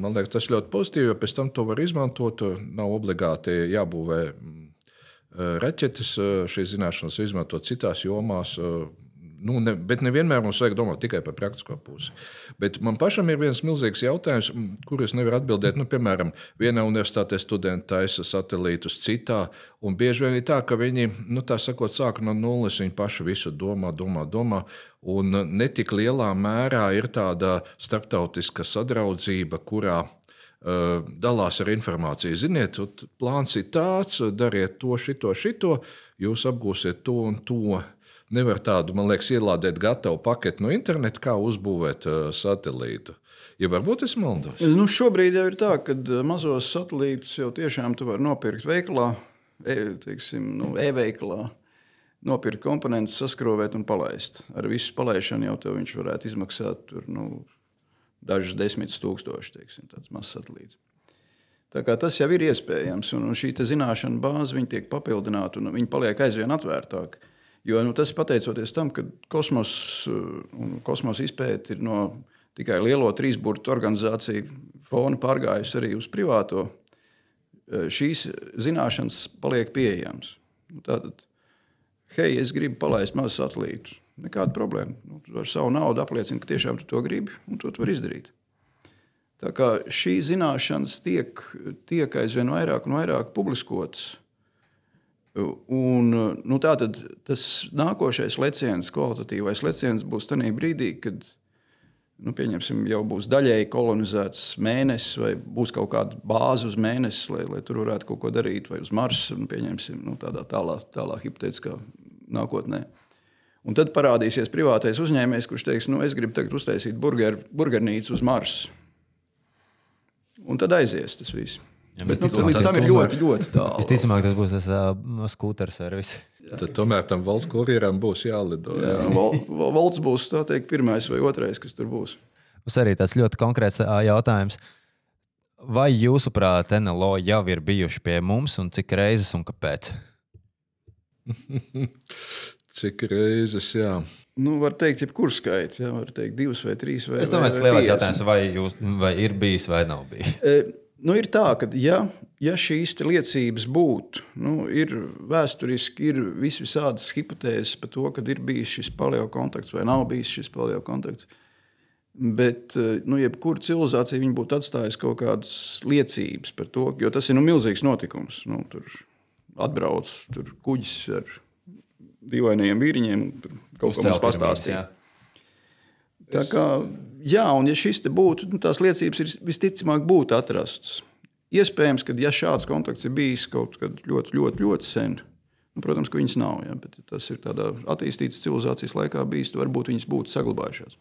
man liekas, tas ļoti pozitīvi, jo pēc tam to var izmantot. Nav obligāti jābūvē mm, raķetes, šīs zināšanas izmantot citās jomās, Nu, ne, bet nevienmēr mums vajag domāt tikai par praktisko pusi. Bet man pašam ir viens milzīgs jautājums, kur es nevaru atbildēt. Nu, piemēram, vienā universitātē studenti taisa satelītus, citā. Un bieži vien ir tā, ka viņi nu, sakot, sāk no nulles. Viņi paši visu domā, domā, domā. Un netik lielā mērā ir tāda starptautiska sadraudzība, kurā uh, dalās ar informāciju. Ziniet, plāns ir tāds, dariet to, šito, šito, jūs apgūsiet to un to nevar tādu, man liekas, ielādēt gatavu paketi no interneta, kā uzbūvēt uh, satelītu. Ja varbūt es maldos. Nu, šobrīd jau ir tā, ka uh, mazos satelītus jau tiešām tu vari nopirkt veikalā, e, teiksim, nu, e-veikalā. nopirkt komponentus, saskrāvēt un palaist. Ar visu palaišanu jau tev viņš varētu izmaksāt tur, nu, dažus desmitus tūkstošus, teiksim, tāds mazs satelīts. Tā kā tas jau ir iespējams, un šī zināšanu bāze tiek papildināta, un viņi paliek aizvien atvērtāki. Jo nu, tas pateicoties tam, ka kosmosa un kosmosa izpēta ir no tikai lielo trīsburtu organizāciju fona pārgājusi arī uz privāto. Šīs zināšanas paliek pieejamas. Nu, tātad, hei, es gribu palaist mazu satelītu. Nekāda problēma. Nu, tu ar savu naudu apliecini, ka tiešām tu to gribi, un to tu vari izdarīt. Tā kā šīs zināšanas tiek, tiek aizvien vairāk un vairāk publiskotas. Un, nu, tātad tas nākošais leciens, kvalitatīvais leciens būs tajā brīdī, kad nu, jau būs daļēji kolonizēts mēnesis, vai būs kaut kāda bāze uz mēnesi, lai, lai tur varētu kaut ko darīt, vai uz Marsa, un pieņemsim nu, tādā tālā, tālā hipotētiskā nākotnē. Un tad parādīsies privātais uzņēmējs, kurš teiks, nu, es gribu tagad uztaisīt burger, burgernīcu uz Marsa. Un tad aizies tas viss. Ja, Bet, nu, līdz tam ir ļoti, ļoti tālu. Visticamāk, tas būs tas uh, skūteru servis. Tad tomēr tam valsts kurjeram būs jālido. Jā, jā valsts būs teikt, pirmais vai otrais, kas tur būs. Tas arī tāds ļoti konkrēts jautājums. Vai jūsuprāt, NLO jau ir bijuši pie mums un cik reizes un kāpēc? cik reizes, jā. Nu, var teikt, jebkurā skaitā, ja var teikt, divas vai trīs. Vai, es domāju, tas ir lielais jautājums, vai, jūs, vai ir bijis vai nav bijis. E, nu, ir tā, ka, ja, ja šīs liecības būtu, nu, ir vēsturiski, ir vis visādas hipotēzes par to, ka ir bijis šis paleo kontakts vai nav bijis šis paleo kontakts. Bet, e, nu, jebkura civilizācija būtu atstājusi kaut kādas liecības par to, jo tas ir nu, milzīgs notikums. Nu, tur atbrauc tur kuģis ar dīvainajiem vīriņiem, kaut mums pastāstīja. Tā kā, jā, un ja šis te būtu, nu, tās liecības ir visticamāk būtu atrastas. Iespējams, ka ja šāds kontakts ir bijis kaut kad ļoti, ļoti, ļoti sen, nu, protams, ka viņas nav, ja, bet tas ir tādā attīstītas civilizācijas laikā bijis, varbūt viņas būtu saglabājušās.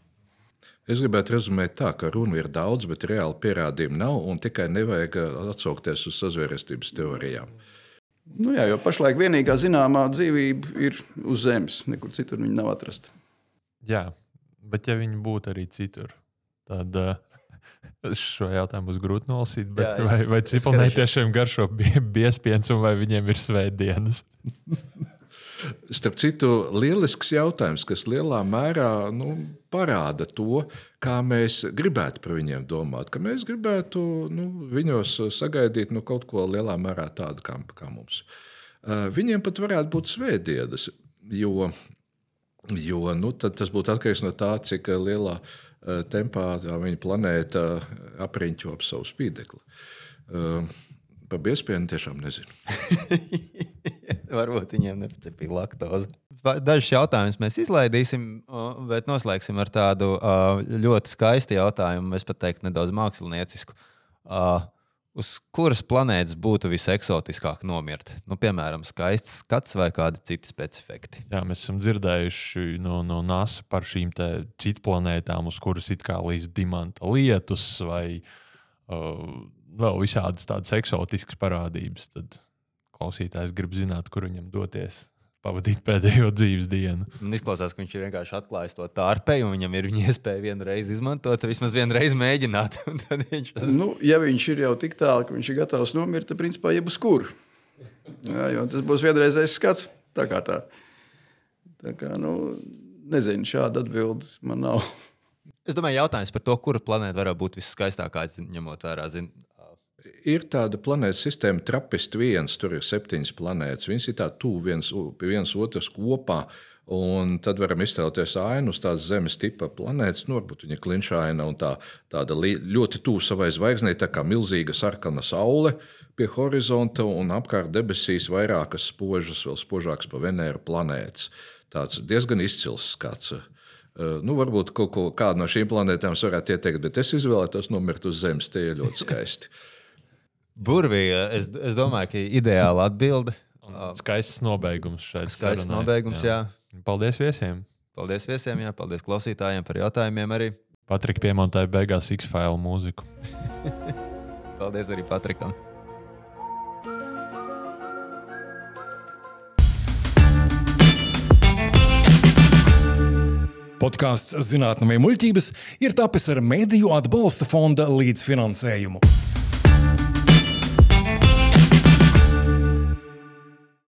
Es gribētu rezumēt tā, ka runa ir daudz, bet reāli pierādījumu nav, un tikai nevajag atsaukties uz sazvērestības teorijām. Nu jā, jo pašlaik vienīgā zināmā dzīvība ir uz Zemes. Nekur citur viņa nav atrasta. Jā, bet ja viņi būtu arī citur, tad uh, šo jautājumu būs grūti nolasīt. Jā, es, vai vai cipelnē tiešām garšo biespiens un vai viņiem ir svētdienas? Starp citu, lielisks jautājums, kas lielā mērā nu, parāda to, kā mēs gribētu par viņiem domāt. Ka mēs gribētu nu, viņos sagaidīt nu, kaut ko lielā mērā tādu kā, kā mums. Viņiem pat varētu būt svētdienas, jo, jo nu, tas būtu atkarīgs no tā, cik lielā tempā viņa planēta apriņķo ap savu spīdekli. Par biespienu tiešām nezinu. Varbūt viņiem nepatīk laktoze. Dažus jautājumus mēs izlaidīsim, bet noslēgsim ar tādu ļoti skaistu jautājumu. Es pat teiktu, nedaudz māksliniecisku. Uz kuras planētas būtu viseksotiskāk nomirt? Nu, piemēram, skaists skats vai kādi citi specifikti. Jā, mēs esam dzirdējuši no, no NASA par šīm citu planētām, uz kuras it kā līdz dimanta lietus vai uh, vēl visādas tādas eksotiskas parādības. Tad klausītājs grib zināt, kur viņam doties. Pavadīt pēdējo dzīves dienu. Man izklausās, ka viņš ir vienkārši atklājis to tārpēju, un viņam ir viņa iespēja vienu reizi izmantot, vismaz vienu reizi mēģināt. viņš... nu, ja viņš ir jau tik tālu, ka viņš ir gatavs nomirt, tad principā jebkurš kur. Jā, tas būs vienreizējs skats. Tā kā tā. tā kā, nu, nezinu, šāda atbilde man nav. Es domāju, jautājums par to, kura planēta varētu būt viskaistākā, ņemot vērā zin, Ir tāda planētas sistēma, trapist viens, tur ir septiņas planētas. Viņas ir tā tuvu viens, viens otrs kopā. Un tad varam iztēloties ainu uz tādas zemes tipa planētas, nu, varbūt viņa klinšaina un tā, tāda ļoti tuvu savai zvaigznei, tā kā milzīga sarkana saule pie horizonta un apkārt debesīs vairākas spožas, vēl spožākas pa Venēru planētas. Tāds diezgan izcils skats. Uh, nu, varbūt kaut ko, kādu no šīm planētām varētu ieteikt, bet es izvēlētos nomirt uz Zemes. Tie ir ļoti skaisti. Burvija, es, es domāju, ka ideāla atbilde. Skaists nobeigums šeit. Skaists sarunai. nobeigums, jā. jā. Paldies viesiem. Paldies viesiem, jā. Paldies klausītājiem par jautājumiem arī. Patrika piemontāja beigās X-File mūziku. Paldies arī Patrikam. Podkāsts Zinātnē, muļķības ir tapis ar Mēdīju atbalsta fonda līdzfinansējumu.